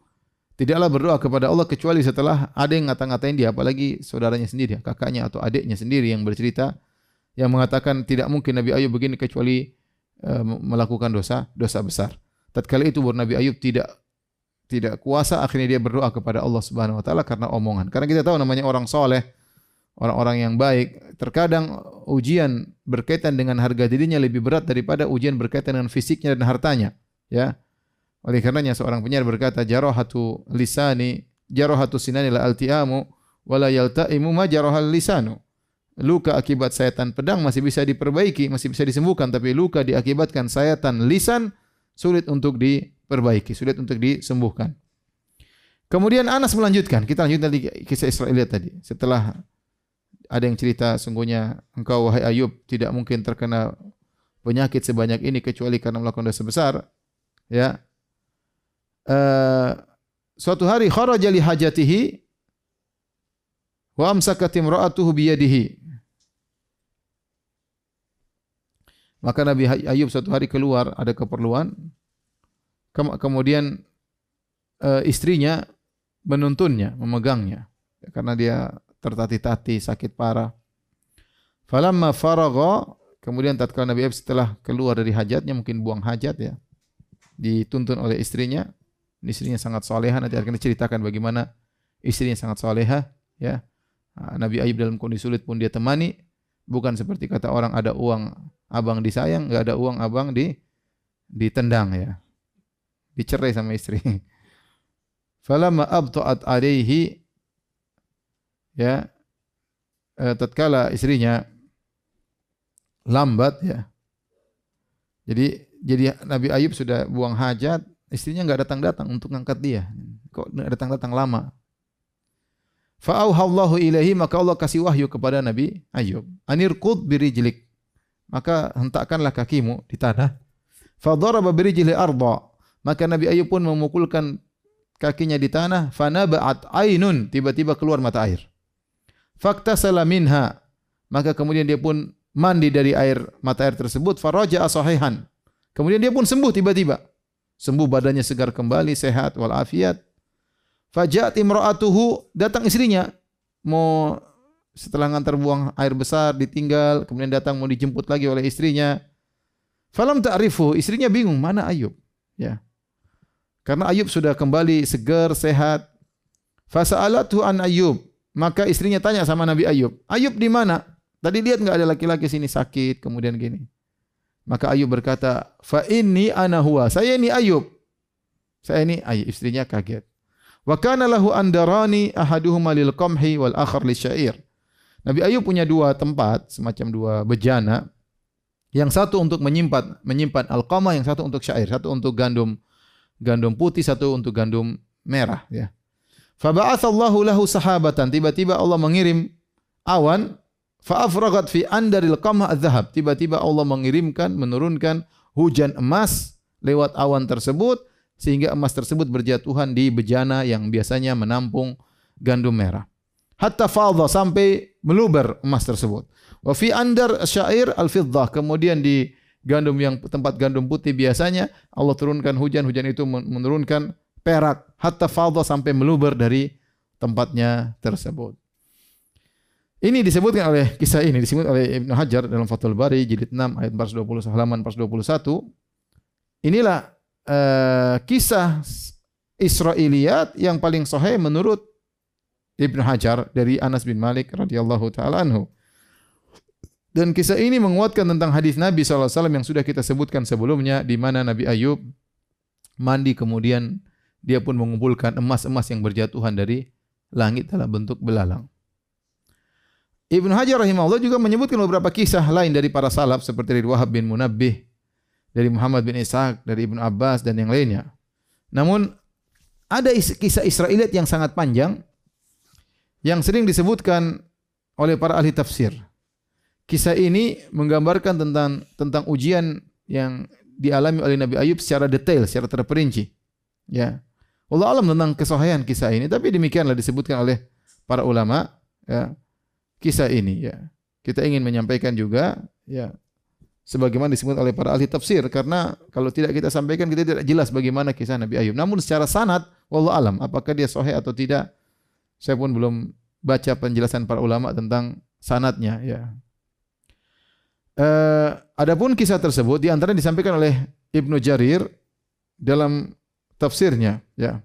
tidaklah berdoa kepada Allah kecuali setelah ada yang ngata-ngatain dia apalagi saudaranya sendiri kakaknya atau adiknya sendiri yang bercerita yang mengatakan tidak mungkin Nabi Ayub begini kecuali uh, melakukan dosa dosa besar. Tatkala itu baru Nabi Ayub tidak tidak kuasa akhirnya dia berdoa kepada Allah Subhanahu wa taala karena omongan. Karena kita tahu namanya orang soleh orang-orang yang baik terkadang ujian berkaitan dengan harga dirinya lebih berat daripada ujian berkaitan dengan fisiknya dan hartanya ya oleh karenanya seorang penyair berkata jarahatu lisani jarahatu sinani la altiamu wala yaltaimu ma jarahal lisanu. Luka akibat sayatan pedang masih bisa diperbaiki, masih bisa disembuhkan, tapi luka diakibatkan sayatan lisan sulit untuk diperbaiki, sulit untuk disembuhkan. Kemudian Anas melanjutkan, kita lanjut tadi kisah Israel tadi. Setelah ada yang cerita sungguhnya engkau wahai Ayub tidak mungkin terkena penyakit sebanyak ini kecuali karena melakukan dosa besar. Ya, uh, suatu hari kharaja li hajatihi wa amsakat imra'atuhu biyadihi. Maka Nabi Ayub suatu hari keluar ada keperluan kemudian uh, istrinya menuntunnya, memegangnya karena dia tertati-tati sakit parah. Falamma faragha kemudian tatkala Nabi Ayub setelah keluar dari hajatnya mungkin buang hajat ya dituntun oleh istrinya istrinya sangat soleha nanti akan diceritakan bagaimana istrinya sangat soleha ya. Ah, Nabi Ayub dalam kondisi sulit pun dia temani. Bukan seperti kata orang ada uang abang disayang nggak ada uang abang di ditendang ya. Dicerai sama istri. [laughs] Falamma abta'at alaihi ya. Eh, tatkala istrinya lambat ya. Jadi jadi Nabi Ayub sudah buang hajat Istrinya nggak datang-datang untuk ngangkat dia. Kok datang-datang lama? Fa'auhallahu ilaihi maka Allah kasih wahyu kepada Nabi Ayub. Anirqud birijlik. Maka hentakkanlah kakimu di tanah. Fadaraba birijli arda. Maka Nabi Ayub pun memukulkan kakinya di tanah. Fanaba'at ainun. Tiba-tiba keluar mata air. Faktasala minha. Maka kemudian dia pun mandi dari air mata air tersebut. Faraja asahihan. Kemudian dia pun sembuh tiba-tiba. Sembuh badannya segar kembali, sehat walafiat. Fajat imra'atuhu, datang istrinya. Mau setelah ngantar buang air besar ditinggal, kemudian datang mau dijemput lagi oleh istrinya. Falam ta'rifu, istrinya bingung, mana Ayub? Ya. Karena Ayub sudah kembali segar, sehat. Fasa'alatu an Ayub. Maka istrinya tanya sama Nabi Ayub, Ayub di mana? Tadi lihat enggak ada laki-laki sini sakit, kemudian gini. Maka Ayub berkata, "Fa inni ana huwa." Saya ini Ayub. Saya ini Ayub, istrinya kaget. Wa kana lahu andarani ahaduhuma lil qamhi wal akhar syair. Nabi Ayub punya dua tempat, semacam dua bejana. Yang satu untuk menyimpan menyimpan alqamah, yang satu untuk syair, satu untuk gandum gandum putih, satu untuk gandum merah, ya. Fa ba'atsallahu lahu sahabatan. Tiba-tiba Allah mengirim awan Fa'afragat fi andaril qamah adzhab. Tiba-tiba Allah mengirimkan, menurunkan hujan emas lewat awan tersebut sehingga emas tersebut berjatuhan di bejana yang biasanya menampung gandum merah. Hatta fadha sampai meluber emas tersebut. Wa fi andar syair al-fiddah. Kemudian di gandum yang tempat gandum putih biasanya Allah turunkan hujan, hujan itu menurunkan perak hatta fadha sampai meluber dari tempatnya tersebut. Ini disebutkan oleh kisah ini disebut oleh Ibnu Hajar dalam Fathul Bari jilid 6 ayat 420 halaman 421. Inilah uh, kisah Israiliyat yang paling sahih menurut Ibnu Hajar dari Anas bin Malik radhiyallahu taala anhu. Dan kisah ini menguatkan tentang hadis Nabi SAW yang sudah kita sebutkan sebelumnya di mana Nabi Ayub mandi kemudian dia pun mengumpulkan emas-emas yang berjatuhan dari langit dalam bentuk belalang. Ibnu Hajar rahimahullah juga menyebutkan beberapa kisah lain dari para salaf seperti dari Wahab bin Munabbih, dari Muhammad bin Ishaq, dari Ibnu Abbas dan yang lainnya. Namun ada kisah Israeliat yang sangat panjang yang sering disebutkan oleh para ahli tafsir. Kisah ini menggambarkan tentang tentang ujian yang dialami oleh Nabi Ayub secara detail, secara terperinci. Ya. Allah alam tentang kesahihan kisah ini, tapi demikianlah disebutkan oleh para ulama, ya kisah ini ya. Kita ingin menyampaikan juga ya sebagaimana disebut oleh para ahli tafsir karena kalau tidak kita sampaikan kita tidak jelas bagaimana kisah Nabi Ayub. Namun secara sanad wallahu alam apakah dia sahih atau tidak saya pun belum baca penjelasan para ulama tentang sanatnya ya. Uh, adapun kisah tersebut di antara disampaikan oleh Ibnu Jarir dalam tafsirnya ya.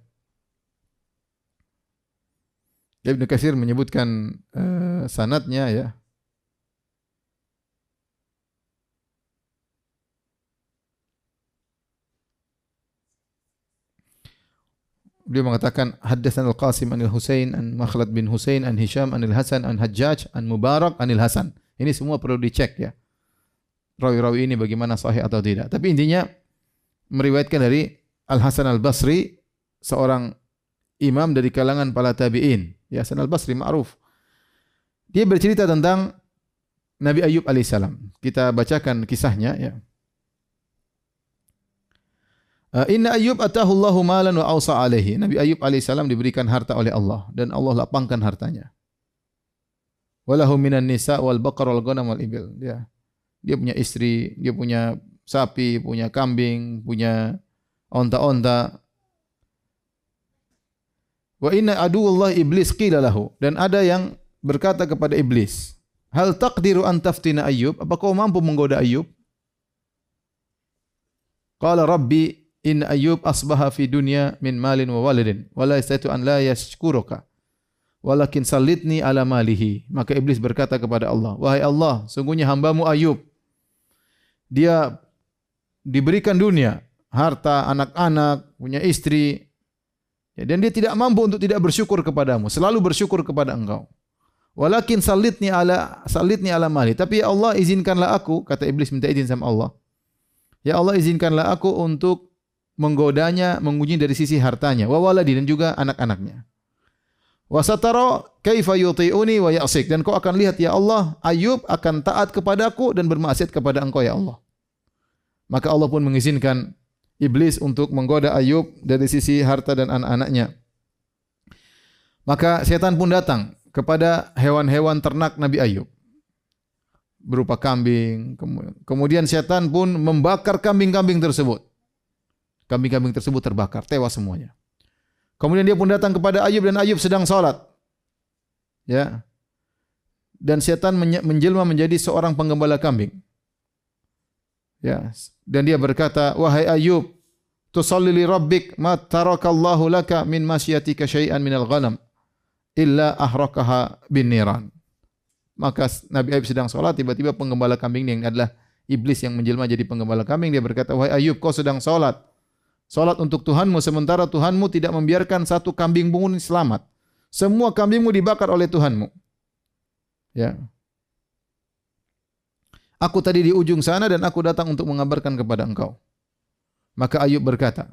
Ibnu Katsir menyebutkan uh, sanatnya ya. Dia mengatakan haddatsan Al-Qasim anil Husain an Makhlad bin Husain an Hisham anil Hasan an Hajjaj an Mubarak anil Hasan. Ini semua perlu dicek ya. Rawi-rawi ini bagaimana sahih atau tidak. Tapi intinya meriwayatkan dari Al Hasan Al Basri seorang imam dari kalangan para tabi'in. Ya, Hasan al-Basri ma'ruf. Dia bercerita tentang Nabi Ayub alaihissalam. Kita bacakan kisahnya ya. Uh, Inna Ayub atahu Allahu malan wa awsa alaihi. Nabi Ayub alaihissalam diberikan harta oleh Allah dan Allah lapangkan hartanya. Walahu minan nisa wal baqar wal ghanam wal ibil. Dia dia punya istri, dia punya sapi, punya kambing, punya onta-onta, Wa inna aduwullah iblis qila lahu. Dan ada yang berkata kepada iblis, Hal taqdiru an taftina Ayub? Apa kau mampu menggoda Ayub? Qala Rabbi in Ayub asbaha fi dunya min malin wa walidin wa la yastatu an la yashkuruka walakin sallitni ala malihi maka iblis berkata kepada Allah wahai Allah sungguhnya hambamu Ayub dia diberikan dunia harta anak-anak punya istri Ya, dan dia tidak mampu untuk tidak bersyukur kepadamu, selalu bersyukur kepada engkau. Walakin salitni ala salitni ala mali. Tapi ya Allah izinkanlah aku, kata iblis minta izin sama Allah. Ya Allah izinkanlah aku untuk menggodanya, menguji dari sisi hartanya, wa waladi dan juga anak-anaknya. Wa satara kaifa yuti'uni wa ya'sik dan kau akan lihat ya Allah Ayub akan taat kepadaku dan bermaksiat kepada engkau ya Allah. Maka Allah pun mengizinkan iblis untuk menggoda Ayub dari sisi harta dan anak-anaknya. Maka setan pun datang kepada hewan-hewan ternak Nabi Ayub berupa kambing. Kemudian setan pun membakar kambing-kambing tersebut. Kambing-kambing tersebut terbakar, tewas semuanya. Kemudian dia pun datang kepada Ayub dan Ayub sedang salat. Ya. Dan setan menjelma menjadi seorang penggembala kambing. Ya. Dan dia berkata, "Wahai Ayub, tusalli li rabbik ma tarakallahu laka min masyiatika syai'an minal ghanam illa ahraqaha bin niran." Maka Nabi Ayub sedang salat, tiba-tiba penggembala kambing yang adalah iblis yang menjelma jadi penggembala kambing, dia berkata, "Wahai Ayub, kau sedang salat." Salat untuk Tuhanmu sementara Tuhanmu tidak membiarkan satu kambing pun selamat. Semua kambingmu dibakar oleh Tuhanmu. Ya. Aku tadi di ujung sana dan aku datang untuk mengabarkan kepada engkau. Maka Ayub berkata,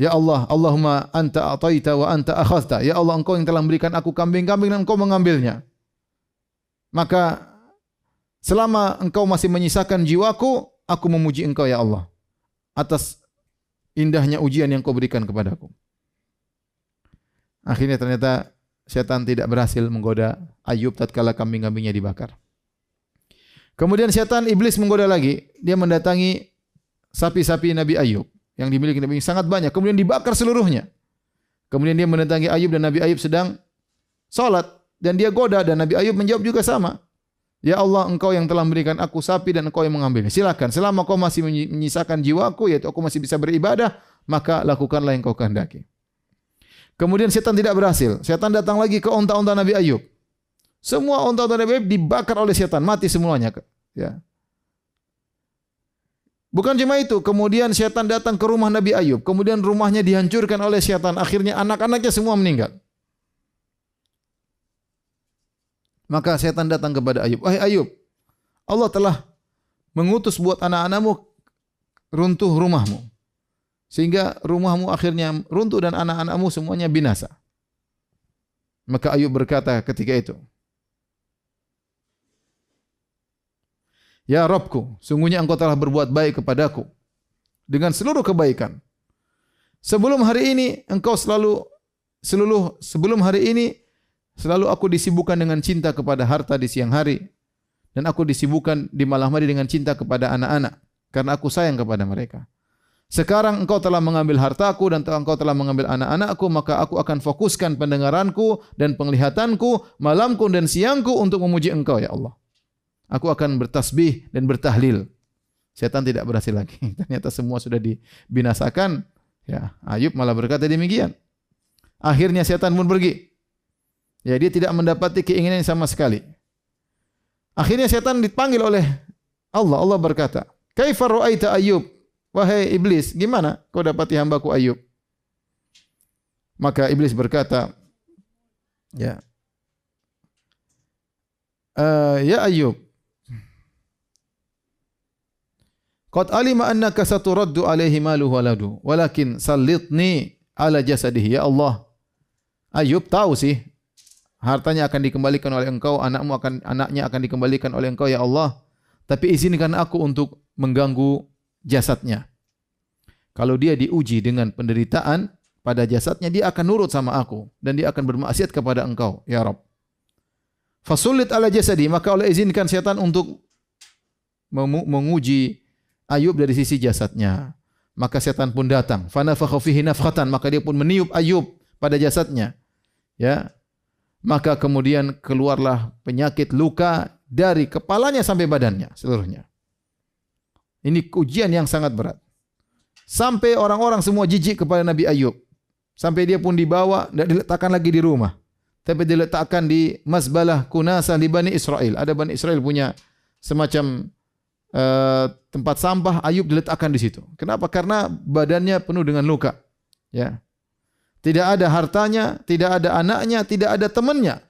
Ya Allah, Allahumma anta ataita wa anta akhadta. Ya Allah, engkau yang telah memberikan aku kambing-kambing dan engkau mengambilnya. Maka selama engkau masih menyisakan jiwaku, aku memuji engkau ya Allah. Atas indahnya ujian yang kau berikan kepadaku. Akhirnya ternyata setan tidak berhasil menggoda Ayub tatkala kambing-kambingnya dibakar. Kemudian setan iblis menggoda lagi. Dia mendatangi sapi-sapi Nabi Ayub yang dimiliki Nabi sangat banyak. Kemudian dibakar seluruhnya. Kemudian dia mendatangi Ayub dan Nabi Ayub sedang salat dan dia goda dan Nabi Ayub menjawab juga sama. Ya Allah, engkau yang telah memberikan aku sapi dan engkau yang mengambilnya. Silakan, selama kau masih menyisakan jiwaku, yaitu aku masih bisa beribadah, maka lakukanlah yang kau kehendaki. Kemudian setan tidak berhasil. Setan datang lagi ke onta-onta Nabi Ayub. Semua onta-onta Nabi Ayub dibakar oleh setan, mati semuanya. Ya. Bukan cuma itu, kemudian setan datang ke rumah Nabi Ayub, kemudian rumahnya dihancurkan oleh setan, akhirnya anak-anaknya semua meninggal. Maka setan datang kepada Ayub. Wahai Ayub, Allah telah mengutus buat anak-anakmu runtuh rumahmu. Sehingga rumahmu akhirnya runtuh dan anak-anakmu semuanya binasa. Maka Ayub berkata ketika itu, Ya Robku, sungguhnya engkau telah berbuat baik kepadaku dengan seluruh kebaikan. Sebelum hari ini engkau selalu seluruh sebelum hari ini Selalu aku disibukkan dengan cinta kepada harta di siang hari dan aku disibukkan di malam hari dengan cinta kepada anak-anak karena aku sayang kepada mereka. Sekarang engkau telah mengambil hartaku dan engkau telah mengambil anak-anakku, maka aku akan fokuskan pendengaranku dan penglihatanku, malamku dan siangku untuk memuji engkau ya Allah. Aku akan bertasbih dan bertahlil. Setan tidak berhasil lagi. [laughs] Ternyata semua sudah dibinasakan. Ya, Ayub malah berkata demikian. Akhirnya setan pun pergi. Ya, dia tidak mendapati keinginan sama sekali. Akhirnya setan dipanggil oleh Allah. Allah berkata, "Kaifa ra'aita Ayub?" Wahai iblis, gimana kau dapati hambaku Ayub? Maka iblis berkata, ya, uh, ya Ayub, Qad alima annaka saturaddu alaihi maluhu waladu, walakin sallitni ala jasadihi. Ya Allah, Ayub tahu sih hartanya akan dikembalikan oleh engkau, anakmu akan anaknya akan dikembalikan oleh engkau ya Allah. Tapi izinkan aku untuk mengganggu jasadnya. Kalau dia diuji dengan penderitaan pada jasadnya, dia akan nurut sama aku dan dia akan bermaksiat kepada engkau, ya Rabb. Fasulit ala jasadi, maka oleh izinkan setan untuk menguji Ayub dari sisi jasadnya. Maka setan pun datang. Fana maka dia pun meniup Ayub pada jasadnya. Ya, maka kemudian keluarlah penyakit luka dari kepalanya sampai badannya seluruhnya. Ini ujian yang sangat berat. Sampai orang-orang semua jijik kepada Nabi Ayub. Sampai dia pun dibawa dan diletakkan lagi di rumah. Tapi diletakkan di Masbalah Kunasa di Bani Israel. Ada Bani Israel punya semacam uh, tempat sampah, Ayub diletakkan di situ. Kenapa? Karena badannya penuh dengan luka. Ya. Tidak ada hartanya, tidak ada anaknya, tidak ada temannya.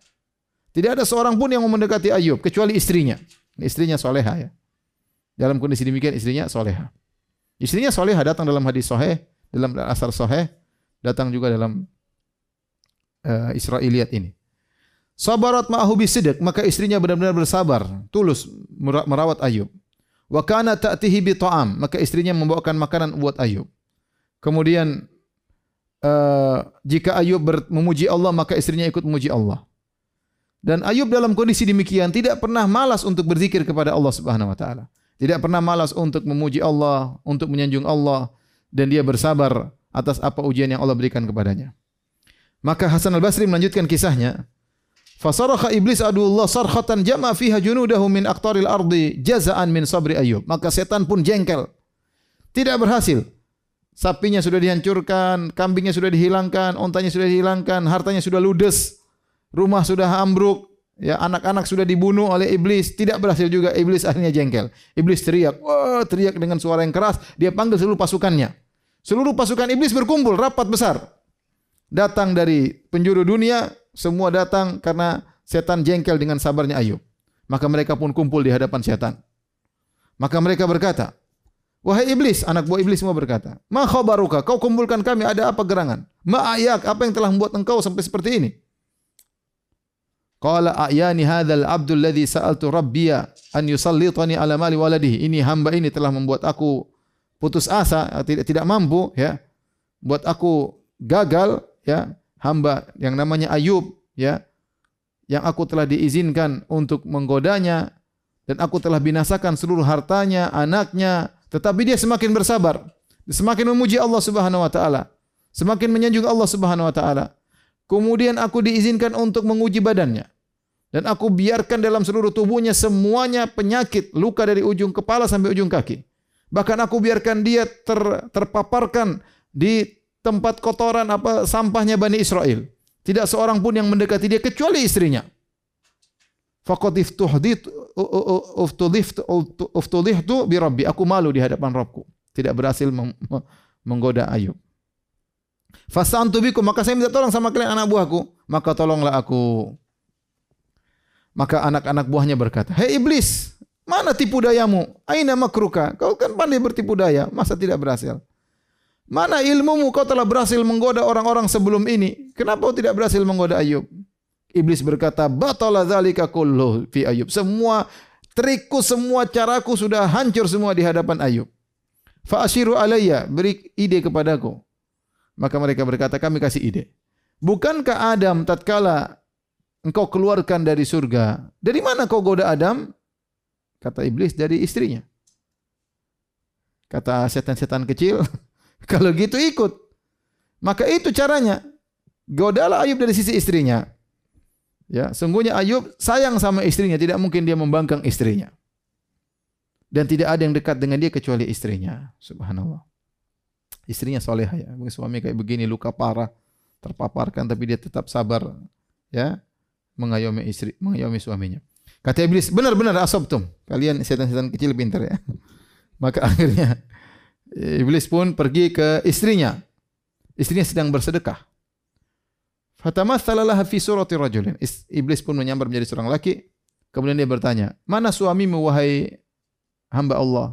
Tidak ada seorang pun yang mau mendekati Ayub kecuali istrinya. Istrinya soleha ya. Dalam kondisi demikian istrinya soleha. Istrinya soleha datang dalam hadis soheh, dalam asar soheh, datang juga dalam uh, Israiliyat ini. Sabarat ma'ahu bisidq, maka istrinya benar-benar bersabar, tulus merawat Ayub. Wa kana ta'tihi bi ta'am, maka istrinya membawakan makanan buat Ayub. Kemudian uh, jika Ayub memuji Allah, maka istrinya ikut memuji Allah. Dan Ayub dalam kondisi demikian tidak pernah malas untuk berzikir kepada Allah Subhanahu wa taala. Tidak pernah malas untuk memuji Allah, untuk menyanjung Allah dan dia bersabar atas apa ujian yang Allah berikan kepadanya. Maka Hasan Al-Basri melanjutkan kisahnya, Fasarakha iblis adullah sarkhatan jama fiha junudahu min aqtaril ardi jazaan min sabri Ayub. Maka setan pun jengkel. Tidak berhasil. Sapinya sudah dihancurkan, kambingnya sudah dihilangkan, ontanya sudah dihilangkan, hartanya sudah ludes, rumah sudah ambruk, ya anak-anak sudah dibunuh oleh iblis, tidak berhasil juga iblis akhirnya jengkel. Iblis teriak, wah teriak dengan suara yang keras, dia panggil seluruh pasukannya. Seluruh pasukan iblis berkumpul rapat besar. Datang dari penjuru dunia, semua datang karena setan jengkel dengan sabarnya Ayub. Maka mereka pun kumpul di hadapan setan. Maka mereka berkata, Wahai iblis, anak buah iblis semua berkata, Ma khabaruka, kau kumpulkan kami, ada apa gerangan? Ma ayak, apa yang telah membuat engkau sampai seperti ini? Qala a'yani hadzal abdul ladzi sa'altu rabbiya an yusallitani ala mali waladihi. Ini hamba ini telah membuat aku putus asa, tidak tidak mampu ya. Buat aku gagal ya hamba yang namanya Ayub ya yang aku telah diizinkan untuk menggodanya dan aku telah binasakan seluruh hartanya, anaknya, tetapi dia semakin bersabar, semakin memuji Allah Subhanahu wa taala, semakin menyanjung Allah Subhanahu wa taala. Kemudian aku diizinkan untuk menguji badannya. Dan aku biarkan dalam seluruh tubuhnya semuanya penyakit, luka dari ujung kepala sampai ujung kaki. Bahkan aku biarkan dia ter, terpaparkan di tempat kotoran apa sampahnya Bani Israel. Tidak seorang pun yang mendekati dia kecuali istrinya. Faqad iftuhdit uftudihtu bi rabbi. Aku malu di hadapan Rabbku. Tidak berhasil menggoda Ayub. Fasantu bikum, maka saya minta tolong sama kalian anak buahku, maka tolonglah aku. Maka anak-anak buahnya berkata, "Hei iblis, mana tipu dayamu? Aina makruka? Kau kan pandai bertipu daya, masa tidak berhasil?" Mana ilmumu kau telah berhasil menggoda orang-orang sebelum ini? Kenapa kau tidak berhasil menggoda Ayub? Iblis berkata, "Batala dzalika kullu fi Ayub." Semua trikku, semua caraku sudah hancur semua di hadapan Ayub. Fa asyiru alayya, beri ide kepadaku. Maka mereka berkata, "Kami kasih ide." Bukankah Adam tatkala engkau keluarkan dari surga, dari mana kau goda Adam? Kata iblis dari istrinya. Kata setan-setan kecil, [laughs] [laughs] Kalau gitu ikut. Maka itu caranya. Godalah Ayub dari sisi istrinya. Ya, sungguhnya Ayub sayang sama istrinya, tidak mungkin dia membangkang istrinya. Dan tidak ada yang dekat dengan dia kecuali istrinya. Subhanallah. Istrinya solehah ya. Suami kayak begini luka parah, terpaparkan tapi dia tetap sabar ya mengayomi istri, mengayomi suaminya. Kata iblis, benar-benar asabtum. Kalian setan-setan kecil pintar ya. [laughs] Maka akhirnya Iblis pun pergi ke istrinya. Istrinya sedang bersedekah. Fatamathala laha fi surati rajulin. Iblis pun menyambar menjadi seorang laki. Kemudian dia bertanya, "Mana suamimu wahai hamba Allah?"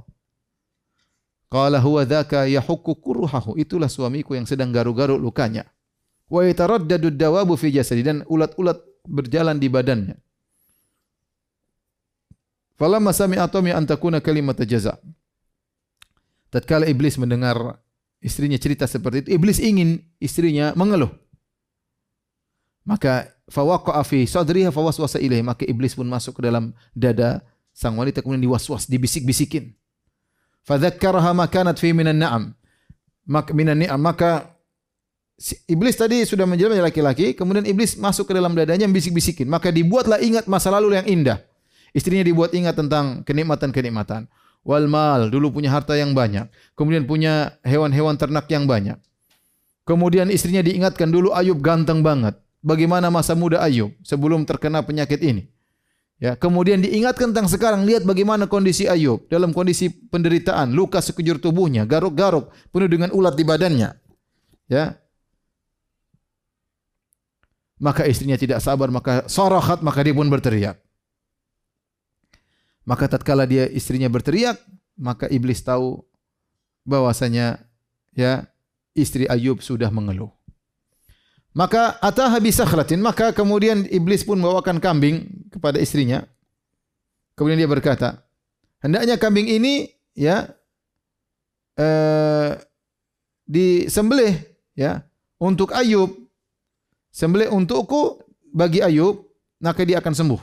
Qala huwa dzaka yahukku kurhahu. Itulah suamiku yang sedang garuk-garuk lukanya. Wa yataraddadu dawabu fi jasadi dan ulat-ulat berjalan di badannya. Falamma sami'atu mi an takuna kalimat jaza' tatkala iblis mendengar istrinya cerita seperti itu, iblis ingin istrinya mengeluh. Maka fawaqa'a fi sadriha fawaswasa ilaihi, maka iblis pun masuk ke dalam dada sang wanita kemudian diwaswas, dibisik-bisikin. Fadzakkaraha ma kanat fi minan na'am. Maka minan ni'am, maka iblis tadi sudah menjelma laki-laki, kemudian iblis masuk ke dalam dadanya bisik-bisikin. Maka dibuatlah ingat masa lalu yang indah. Istrinya dibuat ingat tentang kenikmatan-kenikmatan wal mal, dulu punya harta yang banyak, kemudian punya hewan-hewan ternak yang banyak. Kemudian istrinya diingatkan dulu Ayub ganteng banget. Bagaimana masa muda Ayub sebelum terkena penyakit ini? Ya, kemudian diingatkan tentang sekarang lihat bagaimana kondisi Ayub dalam kondisi penderitaan, luka sekujur tubuhnya, garuk-garuk, penuh dengan ulat di badannya. Ya. Maka istrinya tidak sabar, maka sorohat, maka dia pun berteriak. Maka tatkala dia istrinya berteriak, maka iblis tahu bahwasanya ya istri Ayub sudah mengeluh. Maka ataha bi sakhlatin, maka kemudian iblis pun membawakan kambing kepada istrinya. Kemudian dia berkata, hendaknya kambing ini ya eh, disembelih ya untuk Ayub. Sembelih untukku bagi Ayub, maka dia akan sembuh.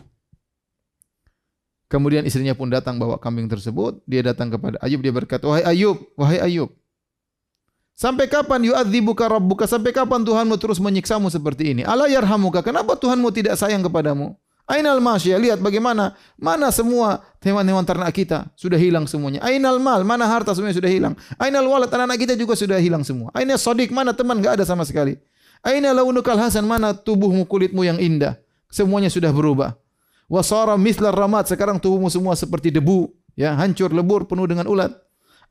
Kemudian istrinya pun datang bawa kambing tersebut. Dia datang kepada Ayub. Dia berkata, wahai Ayub, wahai Ayub. Sampai kapan yu'adzibuka rabbuka? Sampai kapan Tuhanmu terus menyiksamu seperti ini? Ala yarhamuka. Kenapa Tuhanmu tidak sayang kepadamu? Ainal masya, lihat bagaimana mana semua hewan-hewan ternak kita sudah hilang semuanya. Ainal mal, mana harta semuanya sudah hilang. Ainal walad, anak-anak kita juga sudah hilang semua. Ainal sodik, mana teman enggak ada sama sekali. Ainal launukal hasan, mana tubuhmu kulitmu yang indah. Semuanya sudah berubah. Wasara mislar ramat, sekarang tubuhmu semua seperti debu, ya, hancur lebur penuh dengan ulat.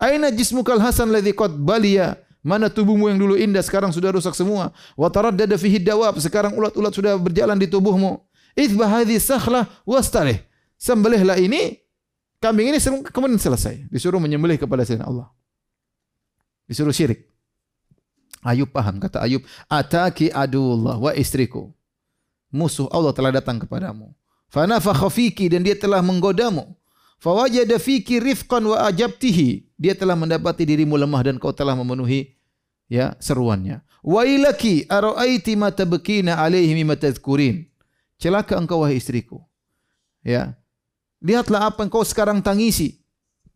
Aina jismukal hasan ladzi qad baliya, Mana tubuhmu yang dulu indah sekarang sudah rusak semua. Wa taraddada fihi dawab, sekarang ulat-ulat sudah berjalan di tubuhmu. Ithbah hadhi sakhlah wastalih. Sembelihlah ini kambing ini kemudian selesai. Disuruh menyembelih kepada selain Allah. Disuruh syirik. Ayub paham kata Ayub, ataki adullah wa istriku. Musuh Allah telah datang kepadamu. Fanafakha fiki dan dia telah menggodamu. Fawajada fiki rifqan wa ajabtihi. Dia telah mendapati dirimu lemah dan kau telah memenuhi ya seruannya. Wailaki araaiti ma tabkina alaihi mimma tadhkurin. Celaka engkau wahai istriku. Ya. Lihatlah apa kau sekarang tangisi.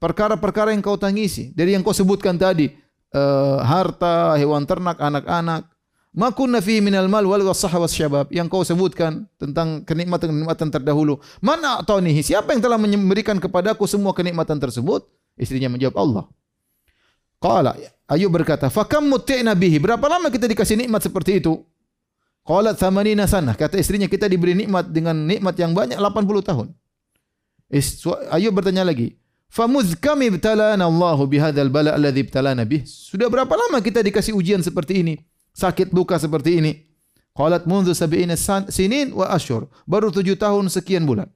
Perkara-perkara yang kau tangisi. Dari yang kau sebutkan tadi. Uh, harta, hewan ternak, anak-anak. Ma kunna fi minal mal wal wasah was syabab yang kau sebutkan tentang kenikmatan-kenikmatan terdahulu. Mana atonihi? Siapa yang telah memberikan kepadaku semua kenikmatan tersebut? Istrinya menjawab Allah. Qala Ayub berkata, "Fakam muti'na bihi?" Berapa lama kita dikasih nikmat seperti itu? Qalat thamanina sanah. Kata istrinya kita diberi nikmat dengan nikmat yang banyak 80 tahun. Ayub bertanya lagi. Famuz kami ibtalana Allahu bihadzal bala alladhi ibtalana bih. Sudah berapa lama kita dikasih ujian seperti ini? Sakit luka seperti ini. Qalat mundu sab'ina sinin wa ashur. Baru tujuh tahun sekian bulan.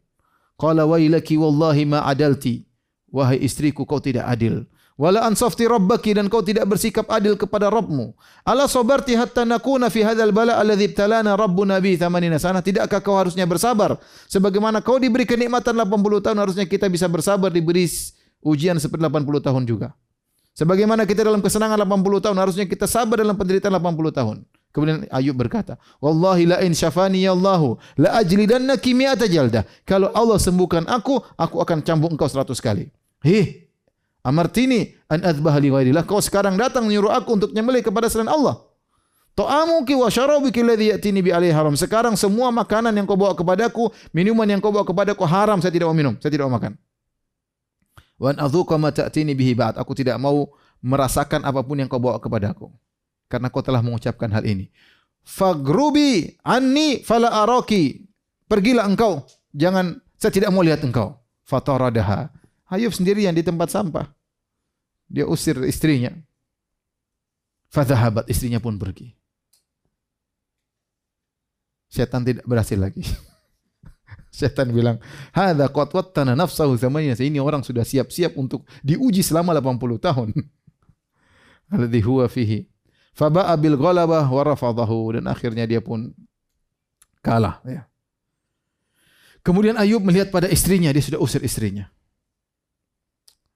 Qala wailaki wallahi ma adalti. Wahai istriku kau tidak adil. Wala ansafti rabbaki dan kau tidak bersikap adil kepada Rabbmu. Ala sabarti hatta nakuna fi hadzal bala alladhi ibtalana rabbuna bi thamanina sana. Tidakkah kau harusnya bersabar sebagaimana kau diberi kenikmatan 80 tahun harusnya kita bisa bersabar diberi ujian seperti 80 tahun juga. Sebagaimana kita dalam kesenangan 80 tahun harusnya kita sabar dalam penderitaan 80 tahun. Kemudian Ayub berkata, "Wallahi la in syafani ya Allahu la ajlidannaki mi'ata jaldah." Kalau Allah sembuhkan aku, aku akan cambuk engkau 100 kali. Hih, Amartini an adzbah li. Kau sekarang datang menyuruh aku untuk nyembelih kepada selain Allah. Ta'amuki wa syarabiki alladhi ya'tini bi alaihi haram. Sekarang semua makanan yang kau bawa kepadaku, minuman yang kau bawa kepadaku haram, saya tidak mau minum, saya tidak mau makan. Wa an adzuqa ma ta'tini bihi ba'd. Aku tidak mau merasakan apa pun yang kau bawa kepadaku. Karena kau telah mengucapkan hal ini. Fagrubi anni fala araki. Pergilah engkau, jangan saya tidak mau lihat engkau. Fataradaha. Ayub sendirian di tempat sampah. Dia usir istrinya. Fadhahabat istrinya pun pergi. Setan tidak berhasil lagi. [laughs] Setan bilang, "Hadza qad wattana nafsahu zamanina." Ini orang sudah siap-siap untuk diuji selama 80 tahun. [laughs] Alladhi huwa fihi. Faba'a bil ghalabah wa rafadahu dan akhirnya dia pun kalah ya. Kemudian Ayub melihat pada istrinya, dia sudah usir istrinya.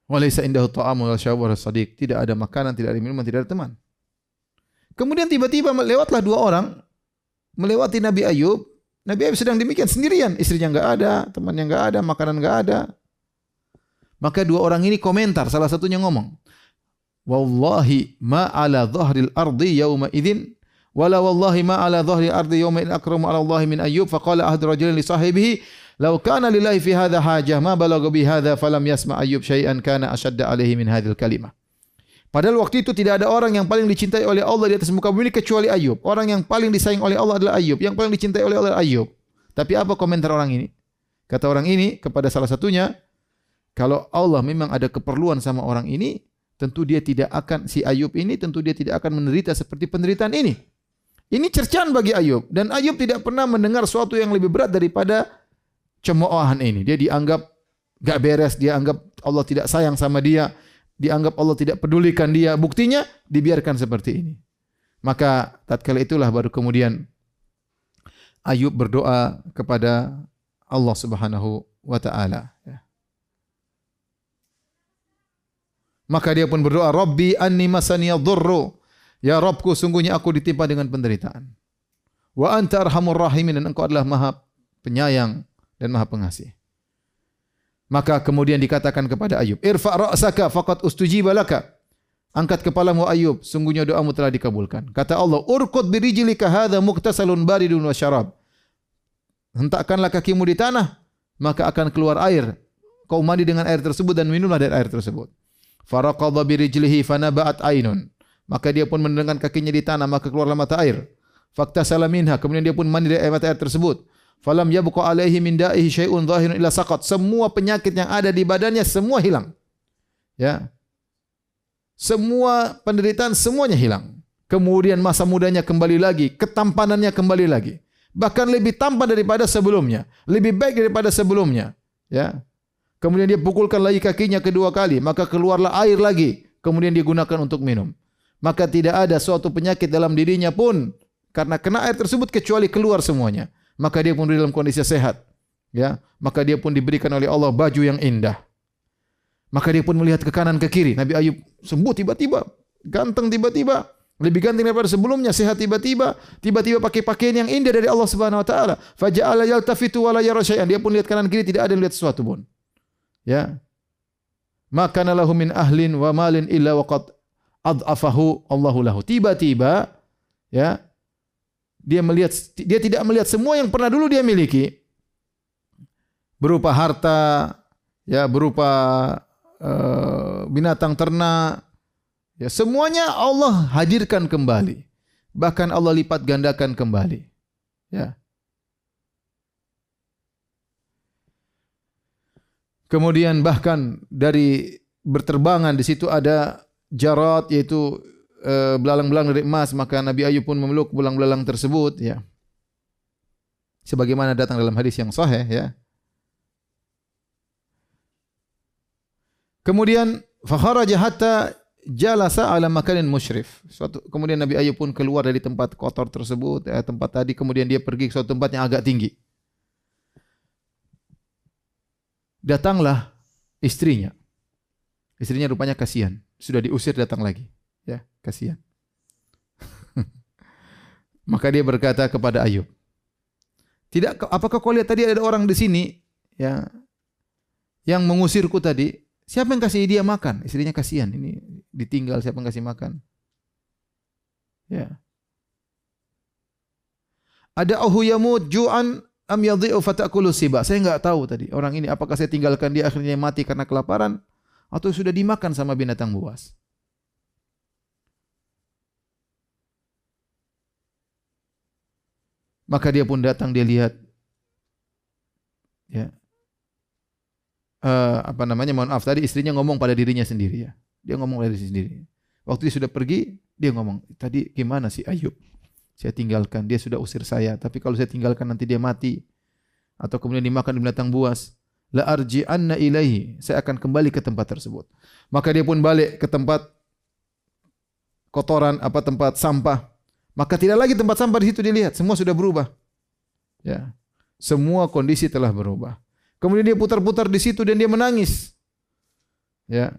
Walaysa indahu ta'amu wa syarab wa sadiq. Tidak ada makanan, tidak ada minuman, tidak ada teman. Kemudian tiba-tiba lewatlah dua orang melewati Nabi Ayub. Nabi Ayub sedang demikian sendirian, istrinya enggak ada, temannya enggak ada, makanan enggak ada. Maka dua orang ini komentar, salah satunya ngomong, "Wallahi ma ala dhahril ardi yauma idzin wala wallahi ma ala dhahril ardi yauma idzin akramu ala Allah min Ayyub." Faqala ahadu rajulin li sahibihi, Lau kana lillahi fi hadha hajah ma balagha bi hadha falam yasma Ayyub syai'an kana ashadda alaihi min hadhil kalimah. Padahal waktu itu tidak ada orang yang paling dicintai oleh Allah di atas muka bumi kecuali Ayub. Orang yang paling disayang oleh Allah adalah Ayub. Yang paling dicintai oleh Allah adalah Ayub. Tapi apa komentar orang ini? Kata orang ini kepada salah satunya, kalau Allah memang ada keperluan sama orang ini, tentu dia tidak akan si Ayub ini tentu dia tidak akan menderita seperti penderitaan ini. Ini cercaan bagi Ayub dan Ayub tidak pernah mendengar sesuatu yang lebih berat daripada cemoohan ini. Dia dianggap gak beres, dia anggap Allah tidak sayang sama dia, dianggap Allah tidak pedulikan dia. Buktinya dibiarkan seperti ini. Maka tatkala itulah baru kemudian Ayub berdoa kepada Allah Subhanahu wa taala ya. Maka dia pun berdoa, "Rabbi anni masani dhurru." Ya Rabbku, sungguhnya aku ditimpa dengan penderitaan. Wa anta arhamur rahimin dan engkau adalah maha penyayang dan maha pengasih. Maka kemudian dikatakan kepada Ayub, "Irfa ra'saka faqad ustujiba laka." Angkat kepalamu Ayub, sungguhnya doamu telah dikabulkan. Kata Allah, "Urqud birijlika hadza muktasalun baridun wa syarab." Hentakkanlah kakimu di tanah, maka akan keluar air. Kau mandi dengan air tersebut dan minumlah dari air tersebut. Faraqadha birijlihi fanaba'at ainun. Maka dia pun menendangkan kakinya di tanah, maka keluarlah mata air. Fakta salaminha, kemudian dia pun mandi dari mata air tersebut. Falam yabqa alaihi min da'ihi syai'un zahirun illa saqat. Semua penyakit yang ada di badannya semua hilang. Ya. Semua penderitaan semuanya hilang. Kemudian masa mudanya kembali lagi, ketampanannya kembali lagi. Bahkan lebih tampan daripada sebelumnya, lebih baik daripada sebelumnya. Ya. Kemudian dia pukulkan lagi kakinya kedua kali, maka keluarlah air lagi, kemudian digunakan untuk minum. Maka tidak ada suatu penyakit dalam dirinya pun karena kena air tersebut kecuali keluar semuanya. Maka dia pun dalam kondisi sehat. Ya, maka dia pun diberikan oleh Allah baju yang indah. Maka dia pun melihat ke kanan ke kiri. Nabi Ayub sembuh tiba-tiba, ganteng tiba-tiba, lebih ganteng daripada sebelumnya, sehat tiba-tiba, tiba-tiba pakai pakaian yang indah dari Allah Subhanahu wa taala. Faja'ala yaltafitu wa la yara. Dia pun lihat kanan kiri tidak ada yang lihat sesuatu pun. Ya. Maka lahu min ahlin wa malin illa waqad adhafahu Allahu lahu. Tiba-tiba ya dia melihat dia tidak melihat semua yang pernah dulu dia miliki berupa harta ya berupa Eh, binatang ternak, ya semuanya Allah hadirkan kembali. Bahkan Allah lipat gandakan kembali. Ya. Kemudian bahkan dari berterbangan di situ ada jarat yaitu uh, belalang-belalang dari emas maka Nabi Ayub pun memeluk belalang-belalang tersebut ya. Sebagaimana datang dalam hadis yang sahih ya. Kemudian fakharaja hatta jalasa ala makanin musyrif. Suatu kemudian Nabi Ayub pun keluar dari tempat kotor tersebut, ya, tempat tadi kemudian dia pergi ke suatu tempat yang agak tinggi. Datanglah istrinya. Istrinya rupanya kasihan, sudah diusir datang lagi. Ya, kasihan. [laughs] Maka dia berkata kepada Ayub, "Tidak apakah kau lihat tadi ada orang di sini ya yang mengusirku tadi?" Siapa yang kasih dia makan? Istrinya kasihan. Ini ditinggal siapa yang kasih makan? Ya. Ada ahu yamut ju'an am yadhi'u fatakulu siba. Saya enggak tahu tadi. Orang ini apakah saya tinggalkan dia akhirnya mati karena kelaparan atau sudah dimakan sama binatang buas. Maka dia pun datang dia lihat ya uh, apa namanya mohon maaf tadi istrinya ngomong pada dirinya sendiri ya. Dia ngomong pada diri sendiri. Waktu dia sudah pergi, dia ngomong, "Tadi gimana sih Ayub? Saya tinggalkan, dia sudah usir saya, tapi kalau saya tinggalkan nanti dia mati atau kemudian dimakan binatang buas, la arji anna ilaihi. Saya akan kembali ke tempat tersebut." Maka dia pun balik ke tempat kotoran apa tempat sampah. Maka tidak lagi tempat sampah di situ dilihat, semua sudah berubah. Ya. Semua kondisi telah berubah. Kemudian dia putar-putar di situ dan dia menangis. Ya.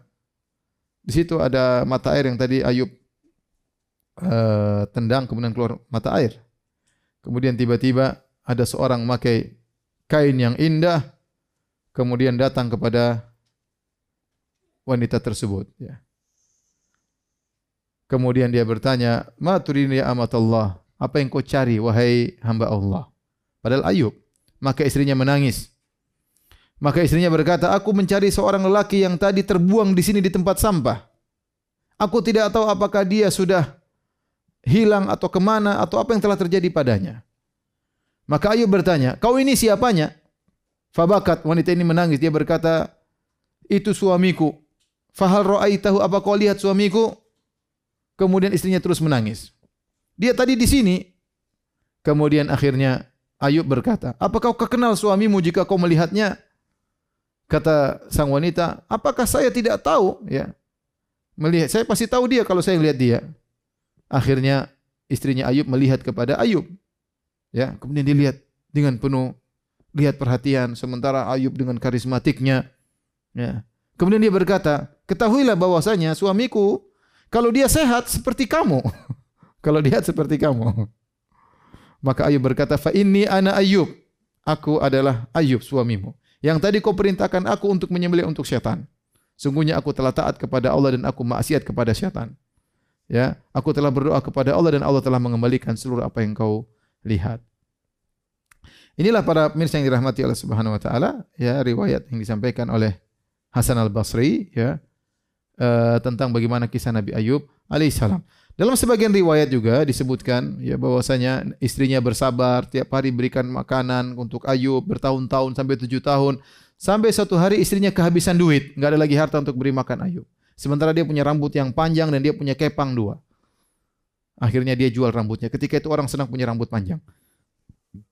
Di situ ada mata air yang tadi Ayub uh, tendang kemudian keluar mata air. Kemudian tiba-tiba ada seorang memakai kain yang indah kemudian datang kepada wanita tersebut ya. Kemudian dia bertanya, "Ma turini ya Allah? Apa yang kau cari wahai hamba Allah?" Padahal Ayub. Maka istrinya menangis. Maka istrinya berkata, aku mencari seorang lelaki yang tadi terbuang di sini di tempat sampah. Aku tidak tahu apakah dia sudah hilang atau ke mana atau apa yang telah terjadi padanya. Maka Ayub bertanya, kau ini siapanya? Fabakat, wanita ini menangis. Dia berkata, itu suamiku. Fahal tahu apa kau lihat suamiku? Kemudian istrinya terus menangis. Dia tadi di sini. Kemudian akhirnya Ayub berkata, apakah kau kenal suamimu jika kau melihatnya? Kata sang wanita, apakah saya tidak tahu? Ya, melihat saya pasti tahu dia kalau saya lihat dia. Akhirnya istrinya Ayub melihat kepada Ayub. Ya, kemudian dilihat dengan penuh lihat perhatian sementara Ayub dengan karismatiknya ya. Kemudian dia berkata, "Ketahuilah bahwasanya suamiku kalau dia sehat seperti kamu. [laughs] kalau dia seperti kamu." Maka Ayub berkata, "Fa inni ana Ayub." Aku adalah Ayub suamimu. Yang tadi kau perintahkan aku untuk menyembelih untuk syaitan. Sungguhnya aku telah taat kepada Allah dan aku maksiat kepada syaitan. Ya, aku telah berdoa kepada Allah dan Allah telah mengembalikan seluruh apa yang kau lihat. Inilah para pemirsa yang dirahmati oleh Subhanahu wa taala, ya riwayat yang disampaikan oleh Hasan Al-Basri ya uh, tentang bagaimana kisah Nabi Ayub alaihissalam. Dalam sebagian riwayat juga disebutkan ya bahwasanya istrinya bersabar tiap hari berikan makanan untuk Ayub bertahun-tahun sampai tujuh tahun sampai suatu hari istrinya kehabisan duit nggak ada lagi harta untuk beri makan Ayub. Sementara dia punya rambut yang panjang dan dia punya kepang dua. Akhirnya dia jual rambutnya. Ketika itu orang senang punya rambut panjang.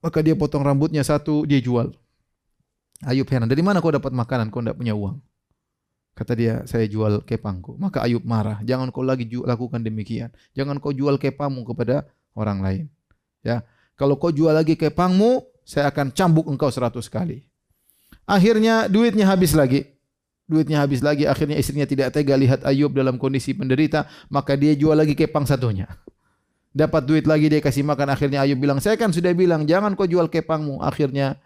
Maka dia potong rambutnya satu, dia jual. Ayub heran, dari mana kau dapat makanan? Kau tidak punya uang. Kata dia, saya jual kepangku. Maka Ayub marah. Jangan kau lagi lakukan demikian. Jangan kau jual kepangmu kepada orang lain. Ya, kalau kau jual lagi kepangmu, saya akan cambuk engkau seratus kali. Akhirnya duitnya habis lagi. Duitnya habis lagi, akhirnya istrinya tidak tega lihat Ayub dalam kondisi penderita, maka dia jual lagi kepang satunya. Dapat duit lagi dia kasih makan, akhirnya Ayub bilang, saya kan sudah bilang jangan kau jual kepangmu. Akhirnya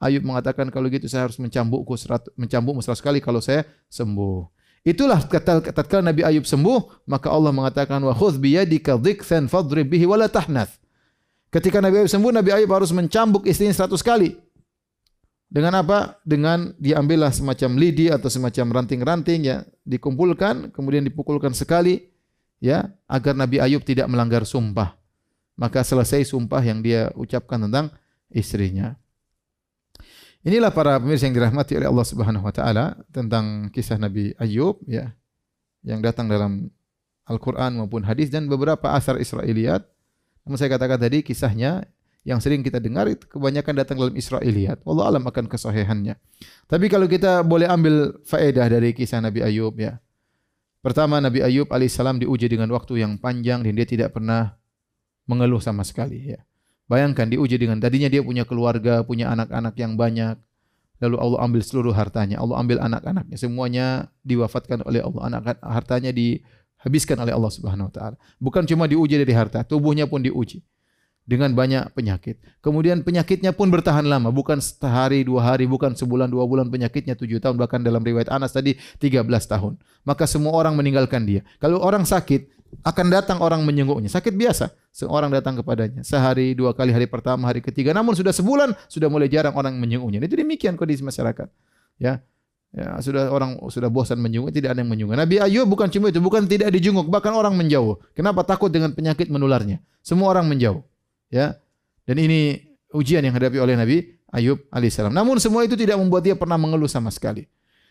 Ayub mengatakan kalau gitu saya harus mencambukku mencambukmu seratus kali kalau saya sembuh. Itulah kata tatkala Nabi Ayub sembuh, maka Allah mengatakan wa khudh bi yadika dhiksan fadrib bihi wala tahnath. Ketika Nabi Ayub sembuh, Nabi Ayub harus mencambuk istrinya seratus kali. Dengan apa? Dengan diambillah semacam lidi atau semacam ranting-ranting ya, dikumpulkan kemudian dipukulkan sekali ya, agar Nabi Ayub tidak melanggar sumpah. Maka selesai sumpah yang dia ucapkan tentang istrinya. Inilah para pemirsa yang dirahmati oleh Allah Subhanahu wa taala tentang kisah Nabi Ayub ya yang datang dalam Al-Qur'an maupun hadis dan beberapa asar Israiliyat. Namun saya katakan tadi kisahnya yang sering kita dengar itu kebanyakan datang dalam Israiliyat. Allah alam akan kesahihannya. Tapi kalau kita boleh ambil faedah dari kisah Nabi Ayub ya. Pertama Nabi Ayub alaihissalam diuji dengan waktu yang panjang dan dia tidak pernah mengeluh sama sekali ya. Bayangkan diuji dengan tadinya dia punya keluarga, punya anak-anak yang banyak. Lalu Allah ambil seluruh hartanya, Allah ambil anak-anaknya, semuanya diwafatkan oleh Allah. Anak hartanya dihabiskan oleh Allah Subhanahu wa taala. Bukan cuma diuji dari harta, tubuhnya pun diuji dengan banyak penyakit. Kemudian penyakitnya pun bertahan lama, bukan sehari, dua hari, bukan sebulan, dua bulan, penyakitnya tujuh tahun, bahkan dalam riwayat Anas tadi tiga belas tahun. Maka semua orang meninggalkan dia. Kalau orang sakit, akan datang orang menyenguknya. Sakit biasa, seorang datang kepadanya. Sehari, dua kali, hari pertama, hari ketiga. Namun sudah sebulan, sudah mulai jarang orang menyenguknya. Itu demikian kondisi masyarakat. Ya, Ya, sudah orang sudah bosan menjenguk, tidak ada yang menjenguk. Nabi Ayub bukan cuma itu, bukan tidak dijenguk, bahkan orang menjauh. Kenapa? Takut dengan penyakit menularnya. Semua orang menjauh. Ya. Dan ini ujian yang hadapi oleh Nabi Ayub alaihissalam. Namun semua itu tidak membuat dia pernah mengeluh sama sekali.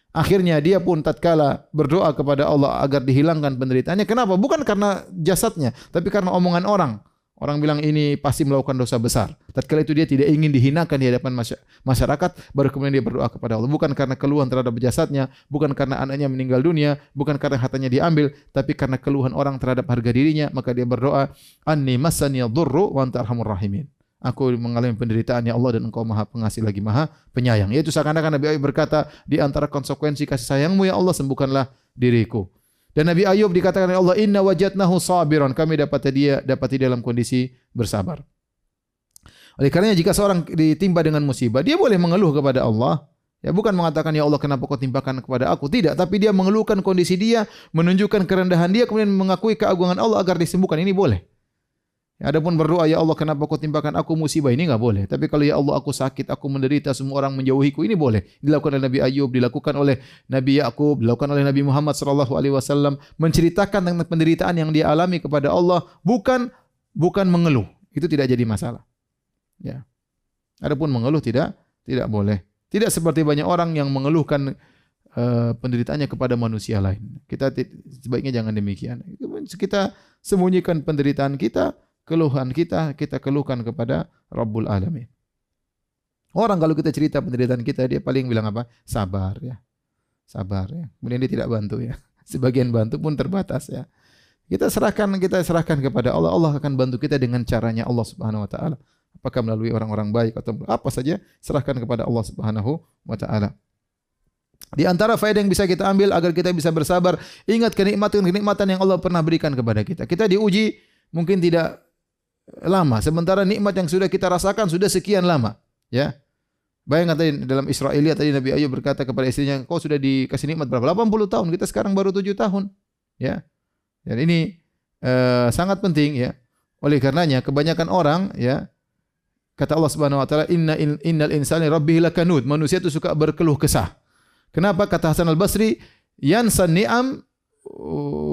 Akhirnya dia pun tatkala berdoa kepada Allah agar dihilangkan penderitaannya. Kenapa? Bukan karena jasadnya, tapi karena omongan orang. Orang bilang ini pasti melakukan dosa besar. Tatkala itu dia tidak ingin dihinakan di hadapan masyarakat, baru kemudian dia berdoa kepada Allah. Bukan karena keluhan terhadap jasadnya, bukan karena anaknya meninggal dunia, bukan karena hartanya diambil, tapi karena keluhan orang terhadap harga dirinya, maka dia berdoa, "Anni massani dhurru wa anta arhamur rahimin." Aku mengalami penderitaan ya Allah dan Engkau Maha Pengasih lagi Maha Penyayang. Yaitu seakan-akan Nabi Ayub berkata, di antara konsekuensi kasih sayangmu ya Allah sembuhkanlah diriku. Dan Nabi Ayub dikatakan oleh Allah, "Inna wajadnahu sabiran." Kami dapat dia dapati dalam kondisi bersabar. Oleh karenanya jika seorang ditimpa dengan musibah, dia boleh mengeluh kepada Allah. Ya bukan mengatakan ya Allah kenapa kau timpakan kepada aku, tidak, tapi dia mengeluhkan kondisi dia, menunjukkan kerendahan dia kemudian mengakui keagungan Allah agar disembuhkan. Ini boleh. Adapun berdoa ya Allah kenapa kau timpakan aku musibah ini enggak boleh. Tapi kalau ya Allah aku sakit, aku menderita, semua orang menjauhiku ini boleh. Dilakukan oleh Nabi Ayub, dilakukan oleh Nabi Yakub, dilakukan oleh Nabi Muhammad wasallam menceritakan tentang penderitaan yang dia alami kepada Allah bukan bukan mengeluh. Itu tidak jadi masalah. Ya. Adapun mengeluh tidak tidak boleh. Tidak seperti banyak orang yang mengeluhkan uh, penderitaannya kepada manusia lain. Kita sebaiknya jangan demikian. Kita sembunyikan penderitaan kita keluhan kita, kita keluhkan kepada Rabbul Alamin. Orang kalau kita cerita penderitaan kita, dia paling bilang apa? Sabar ya. Sabar ya. Kemudian dia tidak bantu ya. [laughs] Sebagian bantu pun terbatas ya. Kita serahkan kita serahkan kepada Allah. Allah akan bantu kita dengan caranya Allah Subhanahu wa taala. Apakah melalui orang-orang baik atau apa saja, serahkan kepada Allah Subhanahu wa taala. Di antara faedah yang bisa kita ambil agar kita bisa bersabar, ingat kenikmatan-kenikmatan yang Allah pernah berikan kepada kita. Kita diuji mungkin tidak lama, sementara nikmat yang sudah kita rasakan sudah sekian lama, ya. Bayangkan tadi dalam Israiliyat tadi Nabi Ayub berkata kepada istrinya, "Kau sudah dikasih nikmat berapa? 80 tahun. Kita sekarang baru 7 tahun." Ya. Dan ini uh, sangat penting ya. Oleh karenanya kebanyakan orang ya kata Allah Subhanahu wa taala inna innal insani rabbih lakanud. Manusia itu suka berkeluh kesah. Kenapa kata Hasan Al-Basri yansan ni'am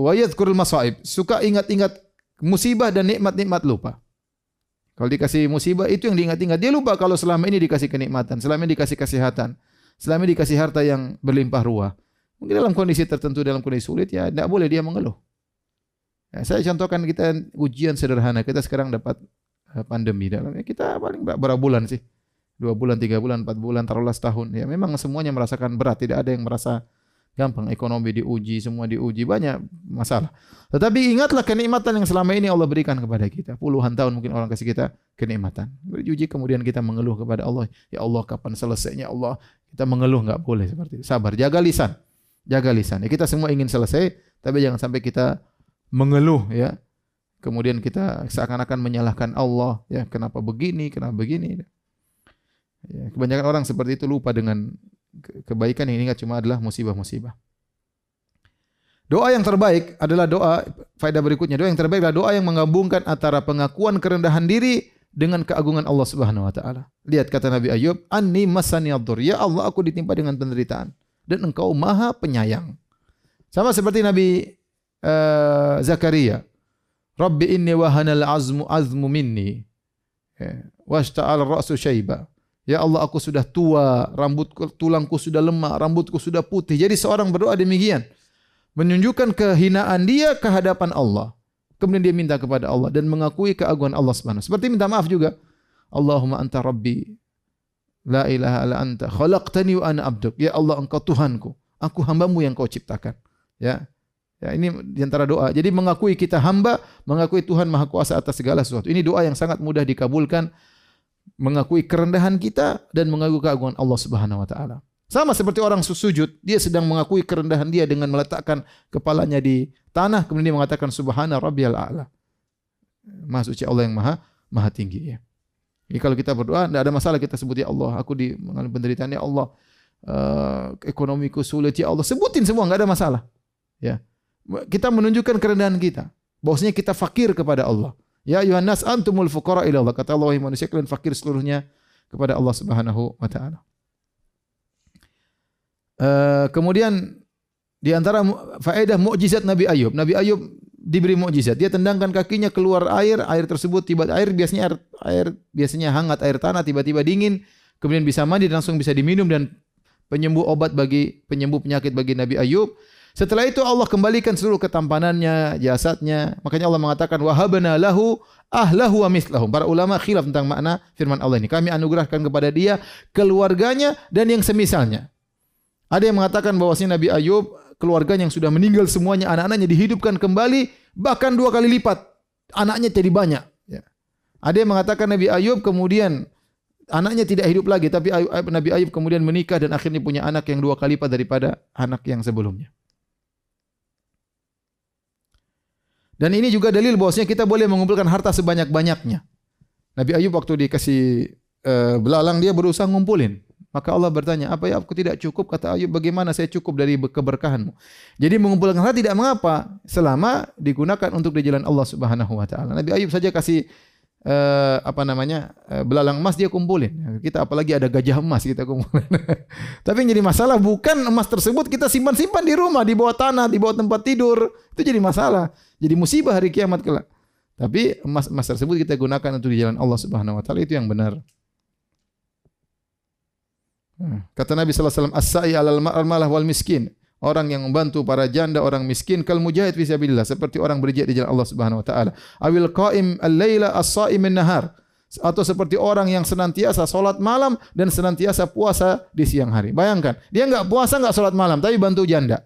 wa yadhkurul masaib. Suka ingat-ingat musibah dan nikmat-nikmat lupa. Kalau dikasih musibah itu yang diingat-ingat. Dia lupa kalau selama ini dikasih kenikmatan, selama ini dikasih kesehatan, selama ini dikasih harta yang berlimpah ruah. Mungkin dalam kondisi tertentu, dalam kondisi sulit ya tidak boleh dia mengeluh. Ya, saya contohkan kita ujian sederhana. Kita sekarang dapat eh, pandemi. Dalam kita paling berapa bulan sih? Dua bulan, tiga bulan, empat bulan, taruhlah setahun. Ya memang semuanya merasakan berat. Tidak ada yang merasa gampang. Ekonomi diuji, semua diuji. Banyak masalah. Tetapi ingatlah kenikmatan yang selama ini Allah berikan kepada kita. Puluhan tahun mungkin orang kasih kita kenikmatan. Diuji kemudian kita mengeluh kepada Allah. Ya Allah kapan selesainya Allah. Kita mengeluh nggak boleh seperti itu. Sabar. Jaga lisan. Jaga lisan. Ya, kita semua ingin selesai. Tapi jangan sampai kita mengeluh ya. Kemudian kita seakan-akan menyalahkan Allah, ya kenapa begini, kenapa begini. Ya, kebanyakan orang seperti itu lupa dengan kebaikan yang ingat cuma adalah musibah-musibah. Doa yang terbaik adalah doa faedah berikutnya. Doa yang terbaik adalah doa yang menggabungkan antara pengakuan kerendahan diri dengan keagungan Allah Subhanahu wa taala. Lihat kata Nabi Ayub, "Anni masani Ya Allah, aku ditimpa dengan penderitaan dan Engkau Maha Penyayang." Sama seperti Nabi uh, Zakaria. Rabbi inni wahanal azmu azmu minni. Ya. Washta'al ra'su syaiba. Ya Allah aku sudah tua, rambut tulangku sudah lemah, rambutku sudah putih. Jadi seorang berdoa demikian. Menunjukkan kehinaan dia ke hadapan Allah. Kemudian dia minta kepada Allah dan mengakui keagungan Allah Subhanahu. Seperti minta maaf juga. Allahumma anta rabbi. La ilaha illa anta. Khalaqtani wa ana abduk. Ya Allah engkau Tuhanku. Aku hambamu yang kau ciptakan. Ya. Ya, ini di antara doa. Jadi mengakui kita hamba, mengakui Tuhan Maha Kuasa atas segala sesuatu. Ini doa yang sangat mudah dikabulkan. Mengakui kerendahan kita dan mengakui keagungan Allah Subhanahu wa taala. Sama seperti orang sujud, dia sedang mengakui kerendahan dia dengan meletakkan kepalanya di tanah kemudian dia mengatakan subhana rabbiyal a'la. Maha suci Allah yang maha maha tinggi ya. Jadi kalau kita berdoa tidak ada masalah kita sebut ya Allah, aku di mengalami penderitaan ya Allah. Uh, ekonomiku sulit ya Allah, sebutin semua enggak ada masalah. Ya kita menunjukkan kerendahan kita. Bahwasanya kita fakir kepada Allah. Ya Yohanes antumul fuqara ila Allah. Kata Allah manusia kalian fakir seluruhnya kepada Allah Subhanahu wa taala. Uh, kemudian di antara faedah mukjizat Nabi Ayub. Nabi Ayub diberi mukjizat. Dia tendangkan kakinya keluar air, air tersebut tiba air biasanya air, air biasanya hangat air tanah tiba-tiba dingin, kemudian bisa mandi langsung bisa diminum dan penyembuh obat bagi penyembuh penyakit bagi Nabi Ayub. Setelah itu Allah kembalikan seluruh ketampanannya, jasadnya. Makanya Allah mengatakan wahabana lahu ahlahu wa mislahum. Para ulama khilaf tentang makna firman Allah ini. Kami anugerahkan kepada dia keluarganya dan yang semisalnya. Ada yang mengatakan bahwasanya Nabi Ayub keluarganya yang sudah meninggal semuanya anak-anaknya dihidupkan kembali bahkan dua kali lipat anaknya jadi banyak. Ya. Ada yang mengatakan Nabi Ayub kemudian anaknya tidak hidup lagi tapi Nabi Ayub kemudian menikah dan akhirnya punya anak yang dua kali lipat daripada anak yang sebelumnya. Dan ini juga dalil bahwasanya kita boleh mengumpulkan harta sebanyak-banyaknya. Nabi Ayub waktu dikasih uh, belalang dia berusaha ngumpulin. Maka Allah bertanya, apa ya aku tidak cukup? Kata Ayub, bagaimana saya cukup dari keberkahanmu? Jadi mengumpulkan harta tidak mengapa selama digunakan untuk di jalan Allah Subhanahu wa taala. Nabi Ayub saja kasih uh, apa namanya uh, belalang emas dia kumpulin. Kita apalagi ada gajah emas kita kumpulin. [laughs] Tapi yang jadi masalah bukan emas tersebut kita simpan-simpan di rumah, di bawah tanah, di bawah tempat tidur. Itu jadi masalah. Jadi musibah hari kiamat kelak. Tapi emas-emas tersebut kita gunakan untuk di jalan Allah Subhanahu wa taala itu yang benar. Hmm. Kata Nabi sallallahu alaihi wasallam, "As-sa'i malah wal miskin." Orang yang membantu para janda, orang miskin, kal mujahid fi seperti orang berjihad di jalan Allah Subhanahu wa taala. Awil qa'im al-laila as-sha'im nahar atau seperti orang yang senantiasa solat malam dan senantiasa puasa di siang hari. Bayangkan, dia enggak puasa enggak solat malam, tapi bantu janda,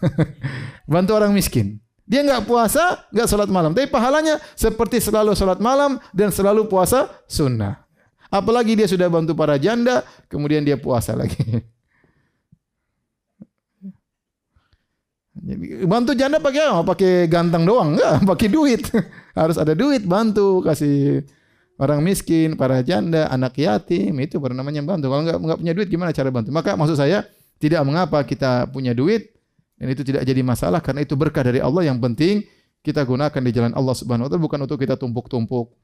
[laughs] bantu orang miskin. Dia nggak puasa, nggak sholat malam. Tapi pahalanya seperti selalu sholat malam dan selalu puasa sunnah. Apalagi dia sudah bantu para janda, kemudian dia puasa lagi. [laughs] Jadi, bantu janda pakai apa? Pakai ganteng doang? Enggak, [laughs] pakai duit. [laughs] Harus ada duit bantu kasih orang miskin, para janda, anak yatim, itu baru namanya bantu. Kalau enggak punya duit gimana cara bantu? Maka maksud saya tidak mengapa kita punya duit dan itu tidak jadi masalah karena itu berkah dari Allah yang penting kita gunakan di jalan Allah Subhanahu wa taala bukan untuk kita tumpuk-tumpuk.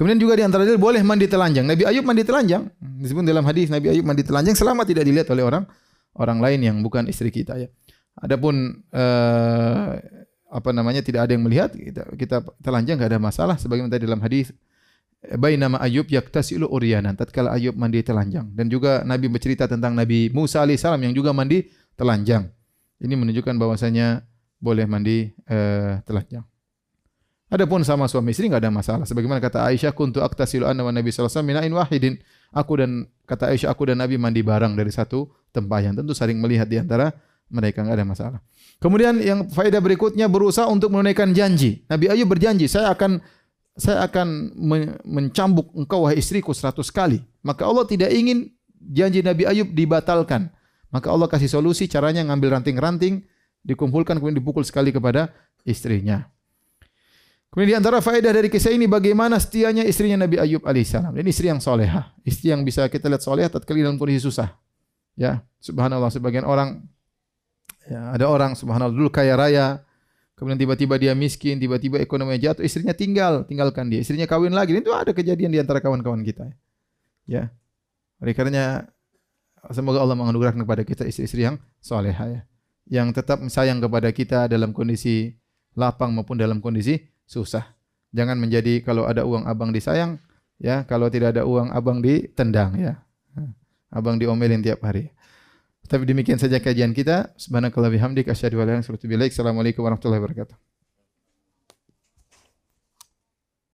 Kemudian juga di antara dalil boleh mandi telanjang. Nabi Ayub mandi telanjang. Disebut dalam hadis Nabi Ayub mandi telanjang selama tidak dilihat oleh orang orang lain yang bukan istri kita ya. Adapun eh, apa namanya tidak ada yang melihat kita, kita telanjang enggak ada masalah sebagaimana tadi dalam hadis nama Ayub yaktasilu uryanan tatkala Ayub mandi telanjang dan juga Nabi bercerita tentang Nabi Musa alaihissalam yang juga mandi telanjang. Ini menunjukkan bahwasanya boleh mandi uh, telanjang. Adapun sama suami istri enggak ada masalah. Sebagaimana kata Aisyah, kuntu aktasilu anna wa Nabi sallallahu alaihi wasallam wahidin. Aku dan kata Aisyah, aku dan Nabi mandi bareng dari satu tempayan. Tentu saling melihat di antara mereka enggak ada masalah. Kemudian yang faedah berikutnya berusaha untuk menunaikan janji. Nabi Ayub berjanji, saya akan saya akan mencambuk engkau wahai istriku seratus kali. Maka Allah tidak ingin janji Nabi Ayub dibatalkan. Maka Allah kasih solusi caranya ngambil ranting-ranting, dikumpulkan kemudian dipukul sekali kepada istrinya. Kemudian di antara faedah dari kisah ini bagaimana setianya istrinya Nabi Ayub alaihissalam. Ini istri yang soleha, istri yang bisa kita lihat soleha tatkala dalam kondisi susah. Ya, subhanallah sebagian orang ya, ada orang subhanallah dulu kaya raya, kemudian tiba-tiba dia miskin, tiba-tiba ekonomi jatuh, istrinya tinggal, tinggalkan dia, istrinya kawin lagi. Itu ada kejadian di antara kawan-kawan kita. Ya. Oleh karenanya Semoga Allah menganugerahkan kepada kita istri-istri yang soleha ya. Yang tetap sayang kepada kita dalam kondisi lapang maupun dalam kondisi susah. Jangan menjadi kalau ada uang abang disayang, ya. Kalau tidak ada uang abang ditendang ya. Abang diomelin tiap hari. Tapi demikian saja kajian kita. Subhanakallah bihamdik anta Assalamualaikum warahmatullahi wabarakatuh.